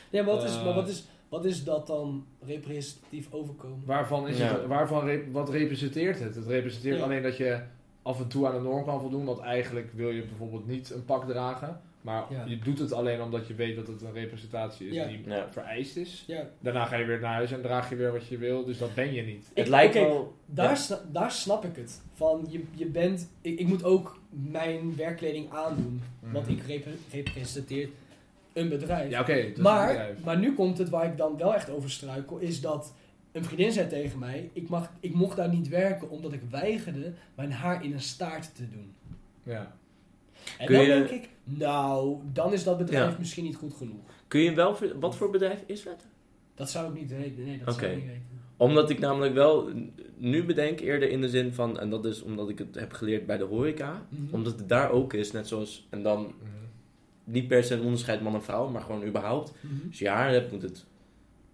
Ja, maar wat, is, Eh. maar wat, is, wat is dat dan representatief overkomen? Waarvan is Ja. het, waarvan rep- wat representeert het? Het representeert Ja. alleen dat je af en toe aan de norm kan voldoen, want eigenlijk wil je bijvoorbeeld niet een pak dragen, maar Ja. je doet het alleen omdat je weet dat het een representatie is Ja. die Ja. vereist is. Ja, Daarna ga je weer naar huis en draag je weer wat je wil, dus dat ben je niet. Het lijkt wel... daar, Ja. sna- daar snap ik het. Van, je, je bent... Ik, ik moet ook mijn werkkleding aandoen. Want Mhm. ik repre- representeer een bedrijf. Ja, oké. maar, maar nu komt het waar ik dan wel echt over struikel. Is dat een vriendin zei tegen mij... Ik, mag, ik mocht daar niet werken omdat ik weigerde mijn haar in een staart te doen. Ja. En Kun dan je- denk ik... Nou, dan is dat bedrijf Ja. misschien niet goed genoeg. Kun je wel... Wat voor bedrijf is het? Dat zou ik niet weten. Nee, dat zou ik niet weten. Omdat ik namelijk wel nu bedenk eerder in de zin van... En dat is omdat ik het heb geleerd bij de horeca. Mhm. Omdat het daar ook is, net zoals... En dan Mhm. Niet per se een onderscheid man en vrouw, maar gewoon überhaupt. Mhm. Als je haar hebt, moet het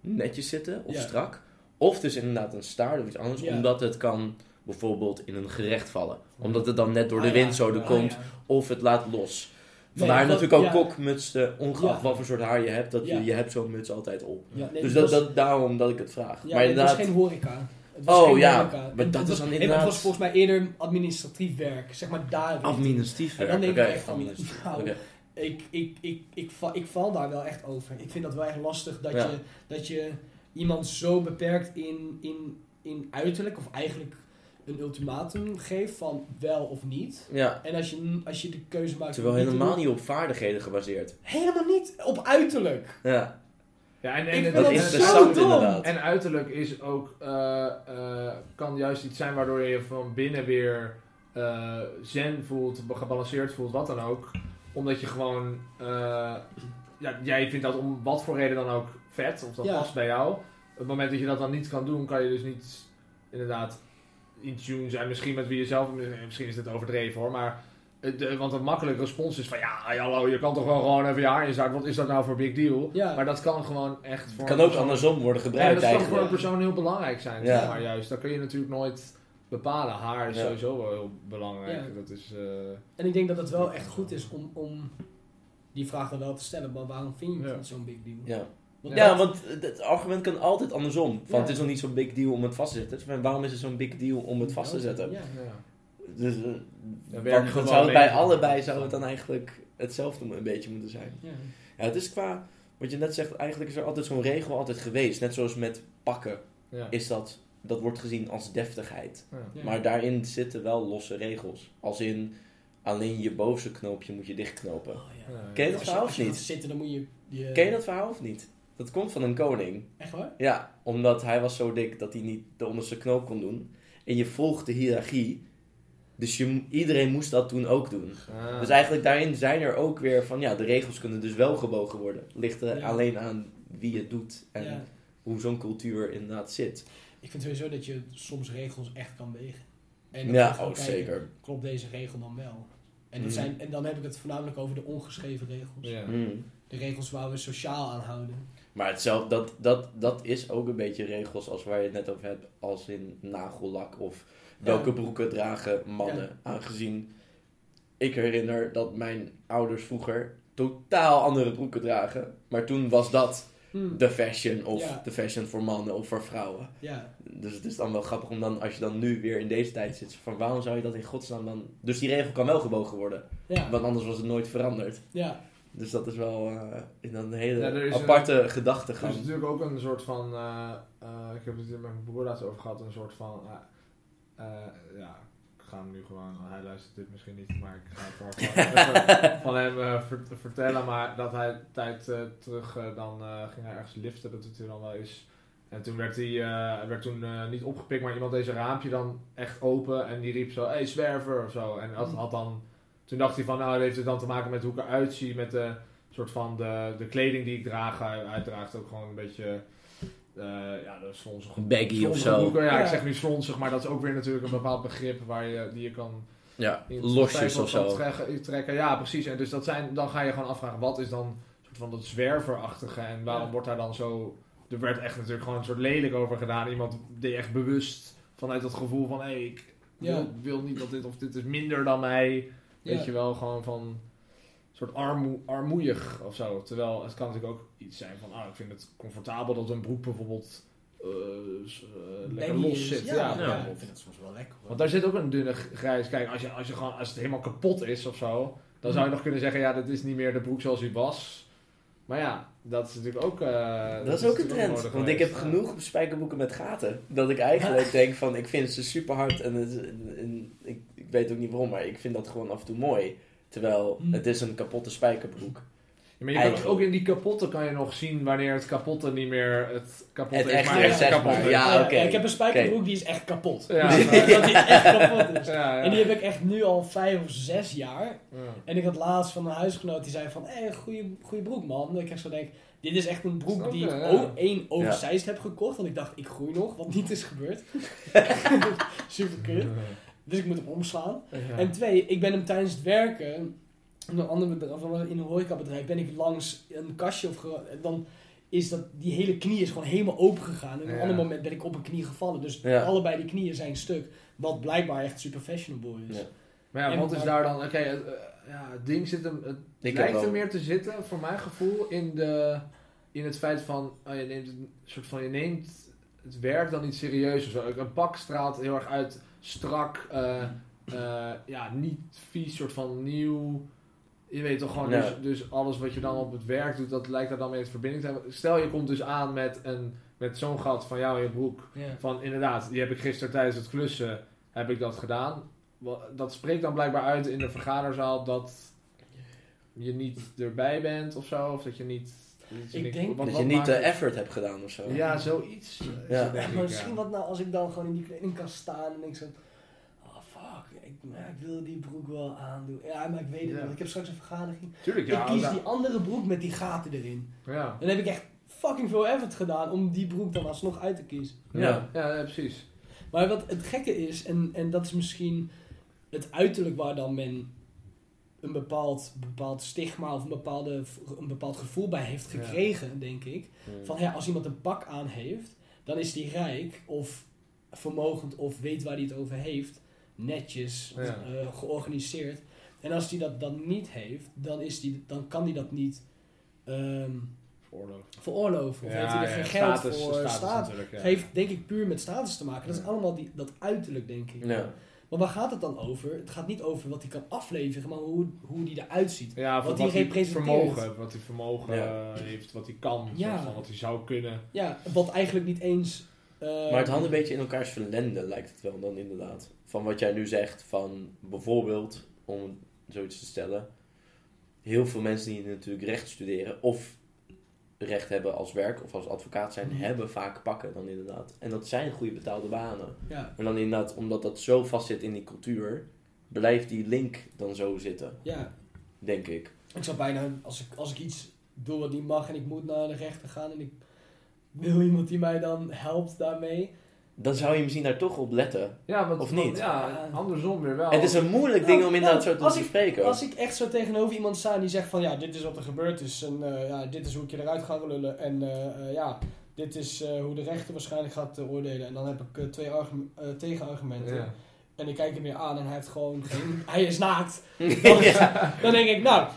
netjes zitten of Ja. strak. Of dus inderdaad een staart of iets anders, Ja. omdat het kan bijvoorbeeld in een gerecht vallen. Omdat het dan net door de Ah, wind zo er Ah, komt, of het laat los. Vandaar natuurlijk ook kokmutsen, ongeacht wat voor soort haar je hebt, dat je, je hebt zo'n muts altijd op. Nee, dus het dat, was- dat, daarom dat ik het vraag. Maar nee, het was inderdaad, geen horeca. Het Oh, ja, horeca. maar Het- dat het is was- dan nee, inderdaad- Het was volgens mij eerder administratief werk, zeg maar daarin. administratief werk. Oké, [laughs] nou, Oké. Ik, ik, ik, ik, val, ik val daar wel echt over. Ik vind dat wel echt lastig dat, Ja. je, dat je iemand zo beperkt in, in, in uiterlijk, of eigenlijk een ultimatum geeft van wel of niet. Ja, En als je, als je de keuze maakt... terwijl helemaal doen- niet op vaardigheden gebaseerd. Helemaal niet op uiterlijk. Ja, Ja, en, en, dat dat is zo interessant dom. inderdaad. En uiterlijk is ook, eh, eh, kan juist iets zijn waardoor je je van binnen weer eh, zen voelt, gebalanceerd voelt, wat dan ook. Omdat je gewoon, eh, ja, jij vindt dat om wat voor reden dan ook vet, of dat Ja. past bij jou. Op het moment dat je dat dan niet kan doen, kan je dus niet inderdaad in tune zijn. Misschien met wie je zelf, misschien is dit overdreven hoor, maar... de- want een makkelijke respons is van ja, hallo, je kan toch wel gewoon even je haar in zaak, wat is dat nou voor big deal? Ja. Maar dat kan gewoon echt voor het kan ook persoon- andersom worden ja, gebruikt dat kan voor een persoon heel belangrijk zijn, Ja. zeg maar juist. Dat kun je natuurlijk nooit bepalen. Haar is Ja. sowieso wel heel belangrijk. Ja. Dat is, eh, En ik denk dat het wel echt goed is om, om die vraag dan wel te stellen. Maar waarom vind je Ja. het zo'n big deal? Ja. Want Ja, dat- want het- argument kan altijd andersom. Van Ja. het is nog niet zo'n big deal om het vast te zetten. Dus waarom is het zo'n big deal om het vast te zetten? Ja. ja. Dus eh, werkt want dan gewoon zou het bij allebei zou het dan eigenlijk hetzelfde een beetje moeten zijn. Ja. Ja, het is qua, wat je net zegt, eigenlijk is er altijd zo'n regel altijd geweest. Net zoals met pakken Ja. is dat, dat wordt gezien als deftigheid. Ja. Ja. Maar daarin zitten wel losse regels. Als in, alleen je bovenste knoopje moet je dichtknopen. Oh, ja. Ken je dat verhaal of niet? zitten, dan moet je... je Ken je dat verhaal of niet? Dat komt van een koning. Echt waar? Ja, omdat hij was zo dik dat hij niet de onderste knoop kon doen. En je volgt de hiërarchie. Dus je, iedereen moest dat toen ook doen. Ah. Dus eigenlijk daarin zijn er ook weer van, ja, de regels kunnen dus wel gebogen worden. Ligt er Ja. alleen aan wie het doet en Ja. hoe zo'n cultuur inderdaad zit. Ik vind sowieso dat je soms regels echt kan wegen. En Ja, oh, kijken, zeker. Klopt deze regel dan wel? En, dat zijn, en dan heb ik het voornamelijk over de ongeschreven regels. Ja. Mm. De regels waar we sociaal aan houden. Maar hetzelfde, dat, dat, dat is ook een beetje regels als waar je het net over hebt, als in nagellak of welke Ja. broeken dragen mannen. Aangezien ik herinner dat mijn ouders vroeger totaal andere broeken dragen. Maar toen was dat Hmm. de fashion of Ja. de fashion voor mannen of voor vrouwen. Ja, Dus het is dan wel grappig om dan, als je dan nu weer in deze tijd zit, van waarom zou je dat in godsnaam dan... Dus die regel kan wel gebogen worden, ja, want anders was het nooit veranderd. ja. Dus dat is wel eh, een hele Ja, er is aparte Er is gedachtegang. natuurlijk ook een soort van, eh, eh, ik heb het hier met mijn broer laatst over gehad, een soort van, ja, ga hem nu gewoon, hij luistert dit misschien niet, maar ik ga het [laughs] van hem eh, ver- vertellen, maar dat hij tijd eh, terug, eh, dan ging hij ergens liften, dat doet hij dan wel eens. En toen werd hij, werd toen niet opgepikt, maar iemand zijn raampje dan echt open en die riep zo, hey zwerver of zo. En dat had dan, toen dacht hij van, nou dat heeft het dan te maken met hoe ik eruit zie, met de soort van de, de kleding die ik draag. Hij, hij draagt ook gewoon een beetje, eh ja, de slonzige Baggy of zo. broeken. Ja, ik zeg nu slonzig, maar dat is ook weer natuurlijk een bepaald begrip waar je, die je kan Ja, losjes of zo. Trekken, trekken. Ja, precies. En dus dat zijn, dan ga je gewoon afvragen, wat is dan soort van dat zwerverachtige en waarom Ja. wordt daar dan zo... Er werd echt natuurlijk gewoon een soort lelijk over gedaan. Iemand deed echt bewust vanuit dat gevoel van, hé, hey, ik wil, Ja. wil niet dat dit of dit is minder dan mij. Weet Ja. je wel, gewoon van een soort armoe, armoeig of zo. Terwijl het kan natuurlijk ook iets zijn van, ah, ik vind het comfortabel dat een broek bijvoorbeeld eh, eh, lekker los zit. Ja, Ja, ja, ja. ik vind het soms wel lekker hoor. Want daar zit ook een dunne grijs. Kijk, als, je, als, je gewoon, als het helemaal kapot is of zo, dan zou je nog kunnen zeggen, ja, dat is niet meer de broek zoals hij was. Maar ja, dat is natuurlijk ook. eh, Dat is ook een trend. Want ik heb genoeg spijkerbroeken met gaten. Dat ik eigenlijk denk van, ik vind ze super hard en, het, en ik, ik weet ook niet waarom, maar ik vind dat gewoon af en toe mooi. Terwijl Hmm. het is een kapotte spijkerbroek. Ja, maar je kan ook in die kapotte kan je nog zien wanneer het kapotte niet meer het kapotte Het is, maar echt maar, is. ja. Ik heb een spijkerbroek die is echt kapot. Ja, [laughs] dat die echt [laughs] kapot is. Ja, ja. En die heb ik echt nu al vijf of zes jaar. Ja. En ik had laatst van een huisgenoot die zei van, hé, goede, goede broek man. Dat ik echt zo denk, dit is echt een broek Snap die je, ik ja. ook één oversized heb gekocht. Want ik dacht, ik groei nog, wat niet is gebeurd. [laughs] Super kut. Dus ik moet hem omslaan. Ja. En twee, ik ben hem tijdens het werken, in een ander bedrijf, in een horecabedrijf, ben ik langs een kastje of dan is dat, die hele knie is gewoon helemaal open gegaan. En op een Ja. ander moment ben ik op een knie gevallen. Dus Ja. allebei die knieën zijn stuk. Wat blijkbaar echt super fashionable is. Ja. Maar ja, En- wat is daar dan... Oké, het, eh, ja, het ding zit hem... Het Ik lijkt er meer te zitten, voor mijn gevoel, in, de, in het feit van... Oh, je neemt het, een soort van... Je neemt het werk dan niet serieus of zo. Een pak straalt heel erg uit strak... eh, eh, ja, niet vies, soort van nieuw... Je weet toch gewoon, dus, dus alles wat je dan op het werk doet, dat lijkt daar dan mee in verbinding te hebben. Stel je komt dus aan met, een, met zo'n gat van jou in je broek. Ja. Van inderdaad, die heb ik gisteren tijdens het klussen heb ik dat gedaan. Dat spreekt dan blijkbaar uit in de vergaderzaal dat je niet erbij bent of zo. Of dat je niet... dat je Ik niet- denk Dat je niet de effort hebt gedaan of zo. Ja, zoiets. eh, Ja. denk maar ja. misschien wat nou als ik dan gewoon in die kledingkast sta en denk zo... Oh fuck, ik, maar ik wil die broek wel aandoen. Ja, maar ik weet het Ja. niet. Ik heb straks een vergadering. Tuurlijk, ja. ik kies ja. die andere broek met die gaten erin. Ja. Dan heb ik echt fucking veel effort gedaan om die broek dan alsnog uit te kiezen. Ja. Ja, ja, precies. Maar wat het gekke is, en, en dat is misschien het uiterlijk waar dan men een bepaald, bepaald stigma of een, bepaalde, een bepaald gevoel bij heeft Ja. gekregen, denk ik. Hmm. Van ja, als iemand een pak aan heeft, dan is die rijk of vermogend of weet waar hij het over heeft. Netjes, Ja. eh, georganiseerd. En als hij dat dan niet heeft, dan, is die, dan kan hij dat niet ehm, Veroorloofd. veroorloven. Of heeft hij er geen geld status, voor. status heeft denk ik puur met status te maken. Dat is allemaal die, dat uiterlijk, denk ik. Waar gaat het dan over? Het gaat niet over wat hij kan afleveren, maar hoe, hoe die eruit ziet. Ja, wat hij representeert. vermogen, wat hij vermogen Ja. eh, heeft, wat hij kan, Ja. soort van, wat hij zou kunnen. Ja, wat eigenlijk niet eens... eh, Maar het hangt een beetje in elkaars verlenden, lijkt het wel dan inderdaad. Van wat jij nu zegt, van bijvoorbeeld, om zoiets te stellen, heel veel mensen die natuurlijk recht studeren of recht hebben als werk of als advocaat zijn, Mhm. hebben vaak pakken dan inderdaad. En dat zijn goede betaalde banen. Ja, En dan inderdaad, omdat dat zo vast zit in die cultuur, blijft die link dan zo zitten, ja. denk ik. Ik zou bijna, als ik, als ik iets doe wat niet mag en ik moet naar de rechter gaan en ik wil iemand die mij dan helpt daarmee. Dan zou je misschien daar toch op letten. Ja, Of niet? Ja, andersom weer wel. Het is een moeilijk Nou, ding om inderdaad nou, zo te bespreken. Als ik echt zo tegenover iemand sta en die zegt van ja, dit is wat er gebeurd is en eh, ja, dit is hoe ik je eruit ga lullen en eh, eh, ja, dit is eh, hoe de rechter waarschijnlijk gaat oordelen. En dan heb ik twee argum- eh, tegenargumenten. Ja. En ik kijk hem weer aan en hij heeft gewoon geen... [laughs] hij is naakt. [laughs] Dan, dan denk ik, nou,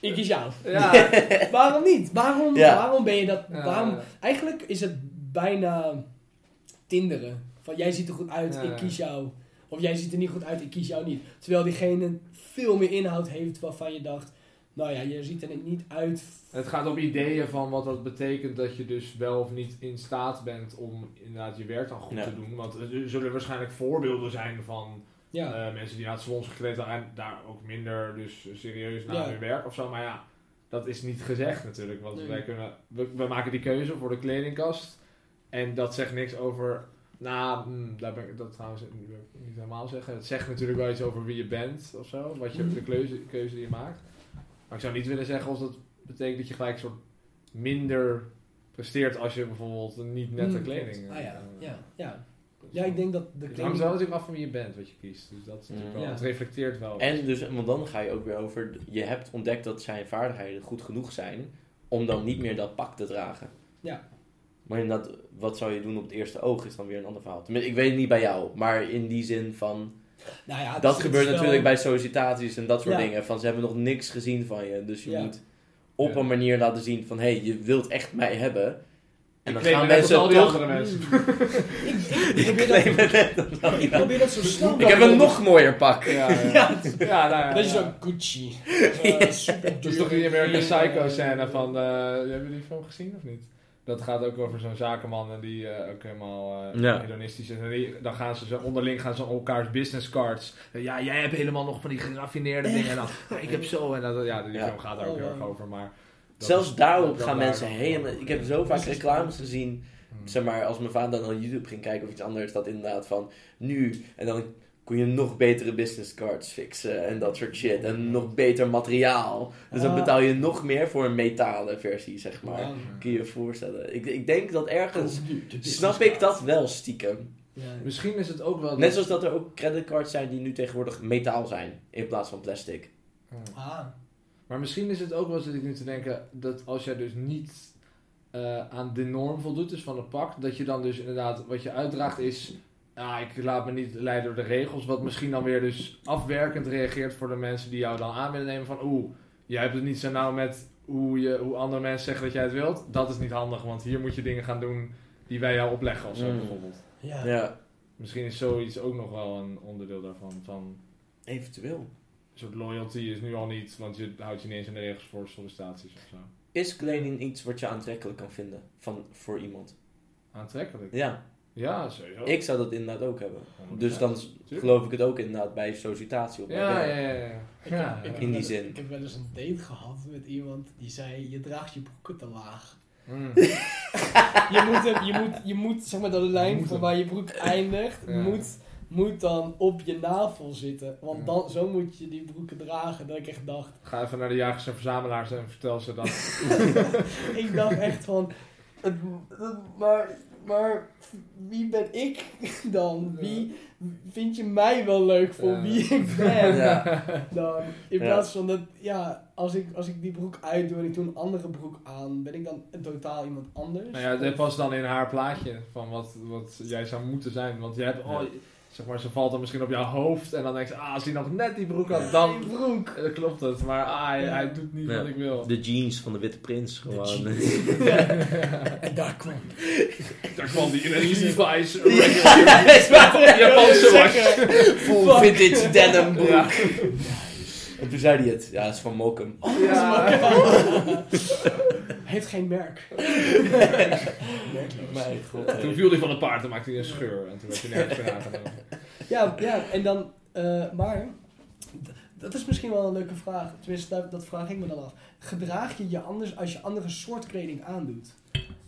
Ik kies jou. Ja, [laughs] Waarom niet? Waarom, Ja. waarom ben je dat? Ja. Waarom? Eigenlijk is het bijna tinderen. Van jij ziet er goed uit, Ja. ik kies jou. Of jij ziet er niet goed uit, ik kies jou niet. Terwijl diegene veel meer inhoud heeft waarvan je dacht... Nou ja, je ziet er niet uit. Het gaat om ideeën van wat dat betekent dat je dus wel of niet in staat bent om inderdaad je werk dan goed Ja. te doen. Want er zullen waarschijnlijk voorbeelden zijn van Ja, eh, mensen die naar het salons gekleed zijn en daar ook minder dus serieus naar Ja. hun werk of zo. Maar ja, dat is niet gezegd natuurlijk. Want Nee. wij kunnen, we, we maken die keuze voor de kledingkast en dat zegt niks over... Nou, hmm, daar ben ik dat trouwens niet, niet helemaal zeggen. Het zegt natuurlijk wel iets over wie je bent of zo. Wat je, Mhm. de keuze, keuze die je maakt. Maar ik zou niet willen zeggen of dat betekent dat je gelijk een soort minder presteert als je bijvoorbeeld een niet nette Mm, kleding... Ah ja, eh, ja, ja. Ja, ik denk dat de Het hangt kleding... wel natuurlijk af van wie je bent, wat je kiest. Dus dat is natuurlijk Mm. wel, Ja. het reflecteert wel. En dus, want dan ga je ook weer over, je hebt ontdekt dat zijn vaardigheden goed genoeg zijn om dan niet meer dat pak te dragen. Ja. Maar inderdaad, wat zou je doen op het eerste oog is dan weer een ander verhaal. Tenminste, ik weet het niet bij jou, maar in die zin van, Nou ja, dat is- gebeurt wel- natuurlijk bij sollicitaties en dat soort Ja. dingen. Van ze hebben nog niks gezien van je, dus je Ja. moet op Ja. een manier laten zien van, hé, hey, je wilt echt mij hebben. En Ik dan gaan mensen al die toch... andere mensen. [laughs] Ik, ik, Ik probeer dat, dat zo snel Ik heb een nog mooier pak. Ja, [laughs] ja. Ja, ja, nou ja. dat is zo'n Gucci. [laughs] Uh, super Dat is toch die duur. American Eh, Psycho scène van... eh hebben jullie die film gezien of niet? Dat gaat ook over zo'n zakenman en die eh, ook helemaal eh Ja. hedonistisch is. En die, dan gaan ze zo onderling gaan ze elkaars business cards. Ja, jij hebt helemaal nog van die geraffineerde dingen. En dan, "Ja, ik heb zo. En dat, ja, die Ja. film gaat daar ook Oh, heel erg over. Maar Zelfs is- daarop gaan mensen helemaal... Ik heb zo vaak reclames gezien Hmm. zeg maar, als mijn vader dan YouTube ging kijken of iets anders, dat inderdaad van nu en dan kon je nog betere business cards fixen en dat soort shit. En nog beter materiaal. Dus dan Ah. betaal je nog meer voor een metalen versie, zeg maar. Kun je je voorstellen. Ik, ik denk dat ergens, snap ik dat wel stiekem. Ja. Misschien is het ook wel... Net zoals dat er ook creditcards zijn die nu tegenwoordig metaal zijn, in plaats van plastic. Ah, Maar misschien is het ook wel, zit ik nu te denken, dat als jij dus niet eh, aan de norm voldoet, dus van het pak, dat je dan dus inderdaad, wat je uitdraagt is, ja, ik laat me niet leiden door de regels, wat misschien dan weer dus afwerkend reageert voor de mensen die jou dan aan willen nemen van, oeh, jij hebt het niet zo nauw met hoe, je, hoe andere mensen zeggen dat jij het wilt, dat is niet handig, want hier moet je dingen gaan doen die wij jou opleggen of zo Mm. bijvoorbeeld. ja. Ja, Misschien is zoiets ook nog wel een onderdeel daarvan, van eventueel. een soort loyalty is nu al niet, want je houdt je niet eens in de regels voor sollicitaties of zo. Is kleding iets wat je aantrekkelijk kan vinden van, voor iemand? Aantrekkelijk. Ja, Ja, sowieso. ik zou dat inderdaad ook hebben. 100%. Dus dan geloof ik het ook inderdaad bij sollicitatie op mijn Ja, werk. ja, ja. ja. Ik, Ja, heb, ik, In die wel- zin. ik heb wel eens een date gehad met iemand die zei: Je draagt je broeken te laag. Mm. [laughs] Je moet, je moet, je moet zeg maar, de lijn van waar je broek eindigt, Ja. moet, moet dan op je navel zitten. Want Ja. dan, zo moet je die broeken dragen. Dat ik echt dacht, Ga even naar de jagers en verzamelaars en vertel ze dat. [laughs] ik dacht echt van, het- het- maar, maar wie ben ik dan? Wie vind je mij wel leuk voor Ja. wie ik ben? Ja. Dan, in Ja. plaats van dat, ja, als ik, als ik die broek uitdoe en ik doe een andere broek aan, ben ik dan een totaal iemand anders? nou ja, dit past dan in haar plaatje van wat, wat jij zou moeten zijn. Want je hebt, oh, Ja. Zeg maar, ze valt dan misschien op jouw hoofd en dan denk je, ah, als hij nog net die broek had, dan [laughs] Die broek. eh, klopt het. Maar ah, hij, doet niet Ja. wat ik wil. De jeans van de Witte Prins gewoon. [laughs] En daar kwam [laughs] Daar kwam die in een. Levi's. Japanse was. Full vintage denim broek. Ja. En toen zei hij het. Ja, dat is van Mokum. Ja. Heeft geen merk. [laughs] Mijn god. Toen viel hij van het paard en maakte hij een scheur. En toen werd hij nergens meer aangenomen. Ja, ja, en dan, eh, maar, dat is misschien wel een leuke vraag. Tenminste, dat, dat vraag ik me dan af. Gedraag je je anders als je andere soort kleding aandoet?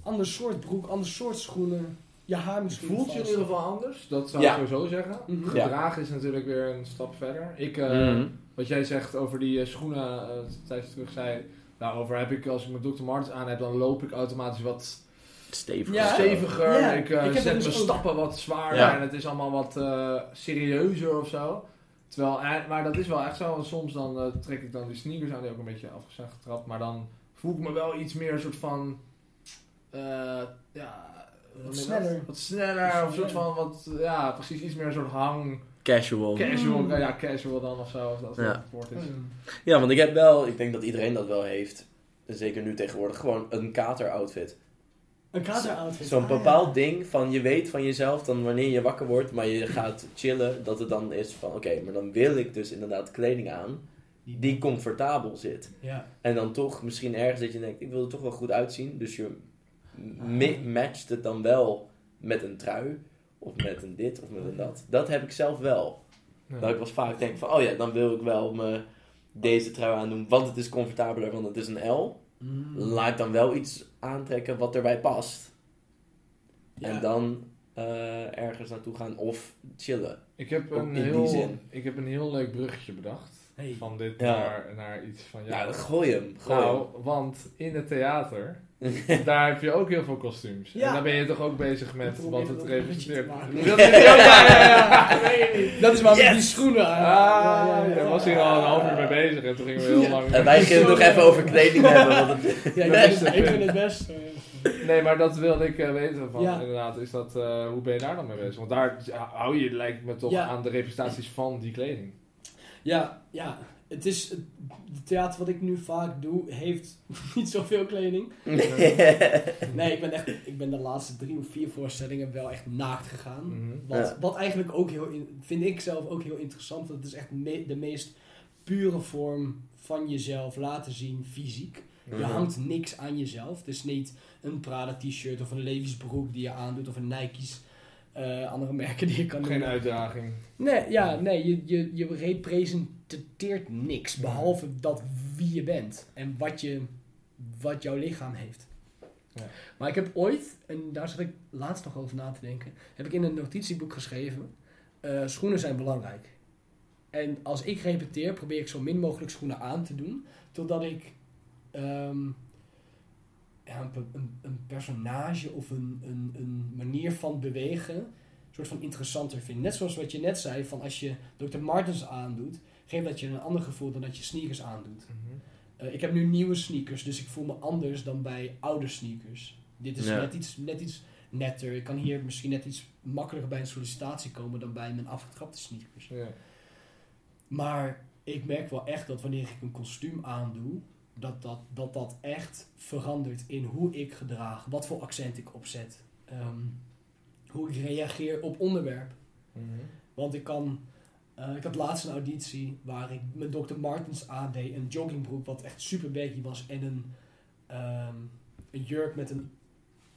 Ander soort broek, ander soort schoenen, je haar misschien Voelt je in ieder geval anders? Dat zou Ja. ik sowieso zeggen. Ja. Gedragen is natuurlijk weer een stap verder. Ik, eh, Mhm. Wat jij zegt over die eh, schoenen, tijdens terug zei, daarover heb ik, als ik mijn Dr. Martens aan heb, dan loop ik automatisch wat. Ja. steviger. Ja, ik eh, ik zet dus mijn ook. stappen wat zwaarder Ja. en het is allemaal wat eh, serieuzer of zo. Terwijl, eh, maar dat is wel echt zo. want Soms dan trek ik dan die sneakers aan, die ook een beetje afgezakt getrapt. Maar dan voel ik me wel iets meer een soort van, eh, ja, dat? sneller. Wat sneller, of een soort van, wat, ja, precies iets meer een soort hang Casual. Casual, nou ja, casual dan of zo, als dat Ja. het woord is. Ja, want ik heb wel, ik denk dat iedereen dat wel heeft. Zeker nu tegenwoordig, gewoon een kater-outfit. Een kateroutfit. Zo'n Ah, bepaald ja. ding van je weet van jezelf dan wanneer je wakker wordt, maar je gaat chillen, dat het dan is van oké, maar dan wil ik dus inderdaad kleding aan die comfortabel zit. Ja. En dan toch misschien ergens dat je denkt, ik wil er toch wel goed uitzien, dus je mi- matcht het dan wel met een trui of met een dit of met een dat. Dat heb ik zelf wel. Ja. Dat ik wel vaak denk van, oh ja, dan wil ik wel me deze trui aandoen, want het is comfortabeler, want het is een L. Mm. Laat dan wel iets aantrekken wat erbij past. Ja. En dan eh, ergens naartoe gaan of chillen. Ik heb, een in die heel, zin. ik heb een heel leuk bruggetje bedacht. Hey. Van dit Ja. naar, naar iets van Ja, jou. dan gooi hem. Gooi nou, want in het theater, [laughs] daar heb je ook heel veel kostuums. Ja. En daar ben je toch ook bezig met Ik wat het representeert. Dat is- ja, ja. Dat is waar met Yes! die schoenen aan. Ah, je was hier al een half uur mee bezig en toen gingen we heel Ja. lang... En wij gingen het nog even over kleding hebben. Want het, Ja, ik, vind, het best. Nee, maar dat wilde ik eh, weten van, Ja. inderdaad, is dat, eh, hoe ben je daar dan mee bezig? Want daar hou je, lijkt me toch, Ja. aan de representaties van die kleding. Ja, ja. Het is, het theater wat ik nu vaak doe, heeft [laughs] niet zoveel kleding. [laughs] Nee, ik ben echt, ik ben de laatste drie of vier voorstellingen wel echt naakt gegaan. Mhm. Wat, Ja. wat eigenlijk ook heel, in- vind ik zelf ook heel interessant, want het is echt me- de meest pure vorm van jezelf laten zien, fysiek. Je Mhm. hangt niks aan jezelf. Het is niet een Prada t-shirt of een Levi's broek die je aandoet of een Nike's. eh, andere merken die je kan Geen noemen. uitdaging. Nee, ja, nee je, je, je representeert niks. Behalve dat wie je bent. En wat, je, wat jouw lichaam heeft. Ja. Maar ik heb ooit, en daar zat ik laatst nog over na te denken. Heb ik in een notitieboek geschreven. eh, schoenen zijn belangrijk. En als ik repeteer, probeer ik zo min mogelijk schoenen aan te doen. Totdat ik ehm, ja, een, een, een personage of een, een, een manier van bewegen een soort van interessanter vind. Net zoals wat je net zei, van als je Dr. Martens aandoet, geeft dat je een ander gevoel dan dat je sneakers aandoet. Eh, ik heb nu nieuwe sneakers, dus ik voel me anders dan bij oude sneakers. Dit is Ja. net, iets, net iets netter. Ik kan hier misschien net iets makkelijker bij een sollicitatie komen dan bij mijn afgetrapte sneakers. Ja. Maar ik merk wel echt dat wanneer ik een kostuum aandoe, dat dat, dat, dat echt verandert in hoe ik gedraag, wat voor accent ik opzet, ehm, hoe ik reageer op onderwerp. Mhm. Want ik kan. Eh, ik had laatst een auditie waar ik met Dr. Martens aandeed. Een joggingbroek wat echt super baggy was. En een, ehm, een jurk met een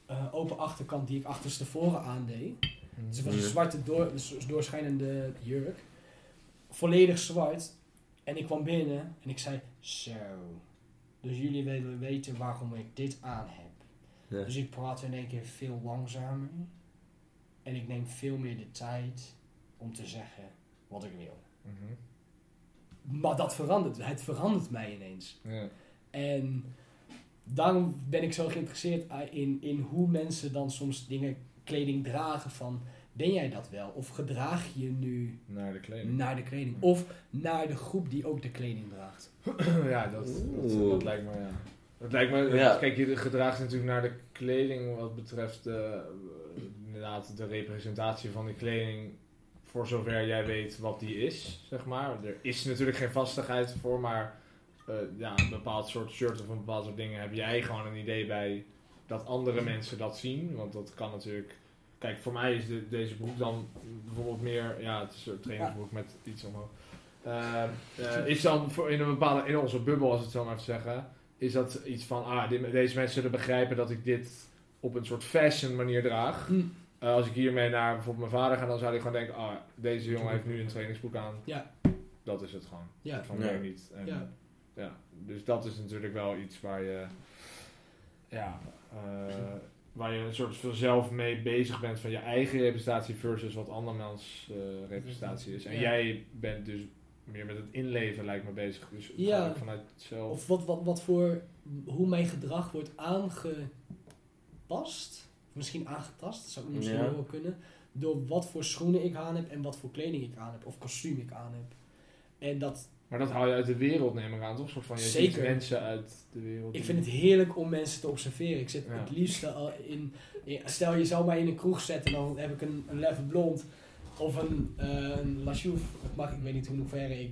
eh, open achterkant die ik achterstevoren aandeed. Dus het was een zwarte door, dus doorschijnende jurk. Volledig zwart. En ik kwam binnen en ik zei: Zo. Dus jullie willen weten waarom ik dit aan heb. Ja. Dus ik praat in één keer veel langzamer. En ik neem veel meer de tijd om te zeggen wat ik wil. Mhm. Maar dat verandert. Het verandert mij ineens. Ja. En daarom ben ik zo geïnteresseerd in, in hoe mensen dan soms dingen, kleding dragen van... Ben jij dat wel? Of gedraag je nu Naar de kleding. naar de kleding? Of naar de groep die ook de kleding draagt? [clears throat] ja, dat, dat, lijkt me, ja. Dat lijkt me, Ja. kijk, je gedraagt natuurlijk naar de kleding wat betreft eh, inderdaad de representatie van die kleding voor zover jij weet wat die is, zeg maar. Er is natuurlijk geen vastigheid voor, maar eh, ja, een bepaald soort shirt of een bepaald soort dingen heb jij gewoon een idee bij dat andere mensen dat zien, want dat kan natuurlijk... Kijk, voor mij is de- deze broek dan bijvoorbeeld meer, ja, het is een trainingsbroek met iets omhoog. Eh, eh, is dan voor in een bepaalde, in onze bubbel, als het zo maar zeggen, is dat iets van, ah, deze mensen zullen begrijpen dat ik dit op een soort fashion manier draag. Hm. Eh, als ik hiermee naar bijvoorbeeld mijn vader ga, dan zou hij gewoon denken, ah, deze jongen heeft nu een trainingsbroek aan. Ja. Dat is het gewoon. Ja. Van mij niet. En, Ja. ja. Dus dat is natuurlijk wel iets waar je, ja, eh, waar je een soort van zelf mee bezig bent van je eigen representatie versus wat andermans eh representatie is. En Ja. jij bent dus meer met het inleven lijkt me bezig. Dus Ja. vanuit zelf. Of wat, wat, wat voor, hoe mijn gedrag wordt aangepast, misschien aangetast, dat zou misschien Ja. wel kunnen, door wat voor schoenen ik aan heb en wat voor kleding ik aan heb, of kostuum ik aan heb. En dat, Maar dat haal je uit de wereld, neem ik aan, toch? Soort van, je Zeker. ziet mensen uit de wereld. ik vind het heerlijk om mensen te observeren. Ik zit Ja. het liefst al in, in- stel je zou mij in een kroeg zetten, dan heb ik een, een level blond Of een, een Lachouf, dat mag ik weet niet hoe hoeverre ik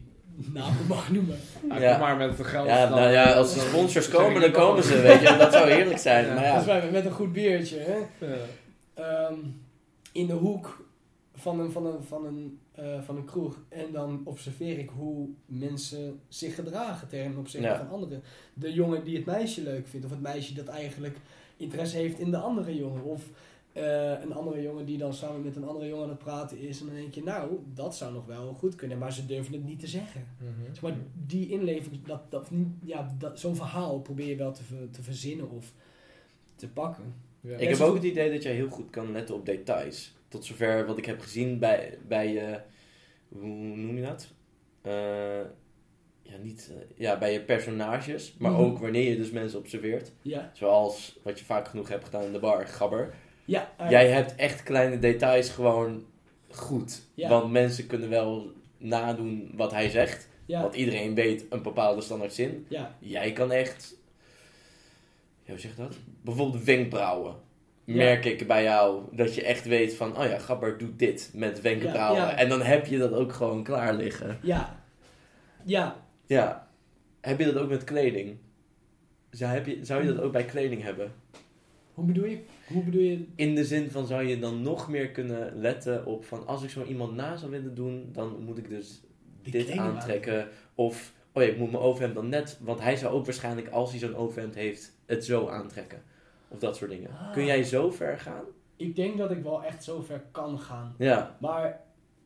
namen [laughs] mag noemen. Ja, Ja. kom maar met het geld. Ja, nou ja, als de dan- sponsors komen, dan komen ze, weet je. Dat zou [laughs] heerlijk zijn. Ja. Maar Dus ja, wij met een goed biertje, hè. Ja. Ehm, in de hoek van een, van, een, van, een, eh, van een kroeg. En dan observeer ik hoe mensen zich gedragen ten opzichte Ja. van anderen. De jongen die het meisje leuk vindt, of het meisje dat eigenlijk interesse heeft in de andere jongen. Of eh, een andere jongen die dan samen met een andere jongen aan het praten is. En dan denk je, nou, dat zou nog wel goed kunnen. Maar ze durven het niet te zeggen. Mhm. Zeg maar die inleving, dat, dat, ja, dat, zo'n verhaal probeer je wel te, te verzinnen of te pakken. Ja. ik heb ook het idee dat jij heel goed kan letten op details. Tot zover wat ik heb gezien bij, bij eh, hoe noem je dat? Eh, ja, niet, ja, bij je personages, maar Mhm. ook wanneer je dus mensen observeert. Ja, Zoals wat je vaak genoeg hebt gedaan in de bar, gabber. Ja, eh, Jij hebt echt kleine details gewoon goed. Ja. Want mensen kunnen wel nadoen wat hij zegt. ja, Want iedereen weet een bepaalde standaard zin. ja, Jij kan echt... Ja, hoe zeg je dat? Bijvoorbeeld wenkbrauwen. Merk ik bij jou dat je echt weet van... Oh ja, Gabber doet dit met wenkbrauwen. En dan heb je dat ook gewoon klaar liggen. ja, ja. Ja. Heb je dat ook met kleding? Zou, heb je, zou je dat ook bij kleding hebben? Hoe bedoel je? Hoe bedoel je? In de zin van, zou je dan nog meer kunnen letten op van... Als ik zo iemand na zou willen doen, dan moet ik dus Die dit aantrekken. Of, oh ja, ik moet mijn overhemd dan net... Want hij zou ook waarschijnlijk, als hij zo'n overhemd heeft, het zo aantrekken. Of dat soort dingen. Ah. Kun jij zo ver gaan? Ik denk dat ik wel echt zo ver kan gaan. Ja. Maar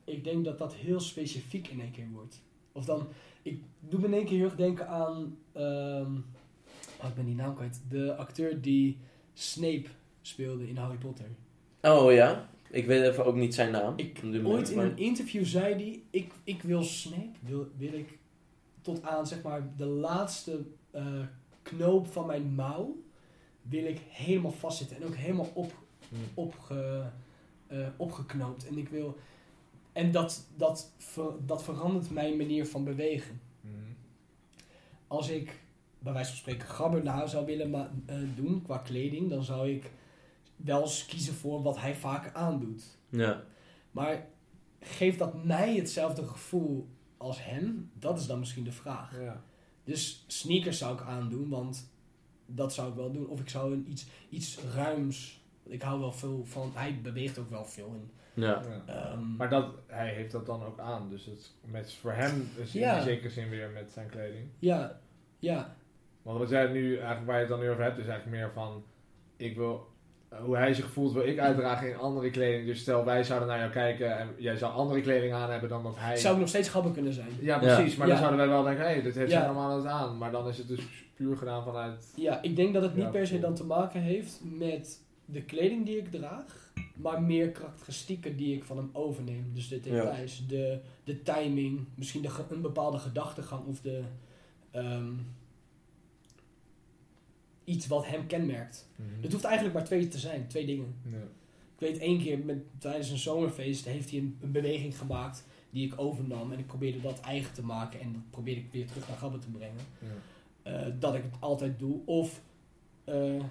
ik denk dat dat heel specifiek in één keer wordt. Of dan, ik doe me in één keer heel erg denken aan, oh, ik ben die naam kwijt, de acteur die Snape speelde in Harry Potter. Oh ja. Ik weet even ook niet zijn naam. Ik, op ooit moment, in maar- een interview zei hij, ik, ik wil Snape, wil, wil ik tot aan zeg maar de laatste eh, knoop van mijn mouw, wil ik helemaal vastzitten en ook helemaal op, Mhm. opge, eh, opgeknoopt. En ik wil. En dat, dat, ver- dat verandert mijn manier van bewegen. Mhm. Als ik bij wijze van spreken gabber na zou willen eh, doen qua kleding, dan zou ik wel eens kiezen voor wat hij vaak aandoet. Ja. Maar geeft dat mij hetzelfde gevoel als hem? Dat is dan misschien de vraag. Ja. Dus sneakers zou ik aandoen, want dat zou ik wel doen. Of ik zou een iets, iets ruims. Ik hou wel veel van. Hij beweegt ook wel veel. En, Ja. Ja. ehm, Maar dat, hij heeft dat dan ook aan. Dus het met voor hem is in Ja. zekere zin weer met zijn kleding. ja, ja, Want wat jij nu eigenlijk waar je het dan nu over hebt, is eigenlijk meer van ik wil eh, hoe hij zich voelt, wil ik uitdragen in andere kleding. Dus stel wij zouden naar jou kijken en jij zou andere kleding aan hebben dan dat hij. zou ik nog steeds gabber kunnen zijn. Ja, precies. Maar Ja. dan zouden wij wel denken, hé, hey, dit heeft Ja. hij allemaal het aan. Maar dan is het dus puur gedaan vanuit. Ja, ik denk dat het niet Ja, per se dan te maken heeft met de kleding die ik draag, maar meer karakteristieken die ik van hem overneem. Dus de details, de, de timing, misschien de, een bepaalde gedachtegang of de, ehm, iets wat hem kenmerkt. Het hoeft eigenlijk maar twee te zijn, twee dingen. Ja. Ik weet één keer met, tijdens een zomerfeest heeft hij een, een beweging gemaakt die ik overnam en ik probeerde dat eigen te maken en dat probeerde ik weer terug naar Gabber te brengen. Ja. Eh, dat ik het altijd doe. Of, eh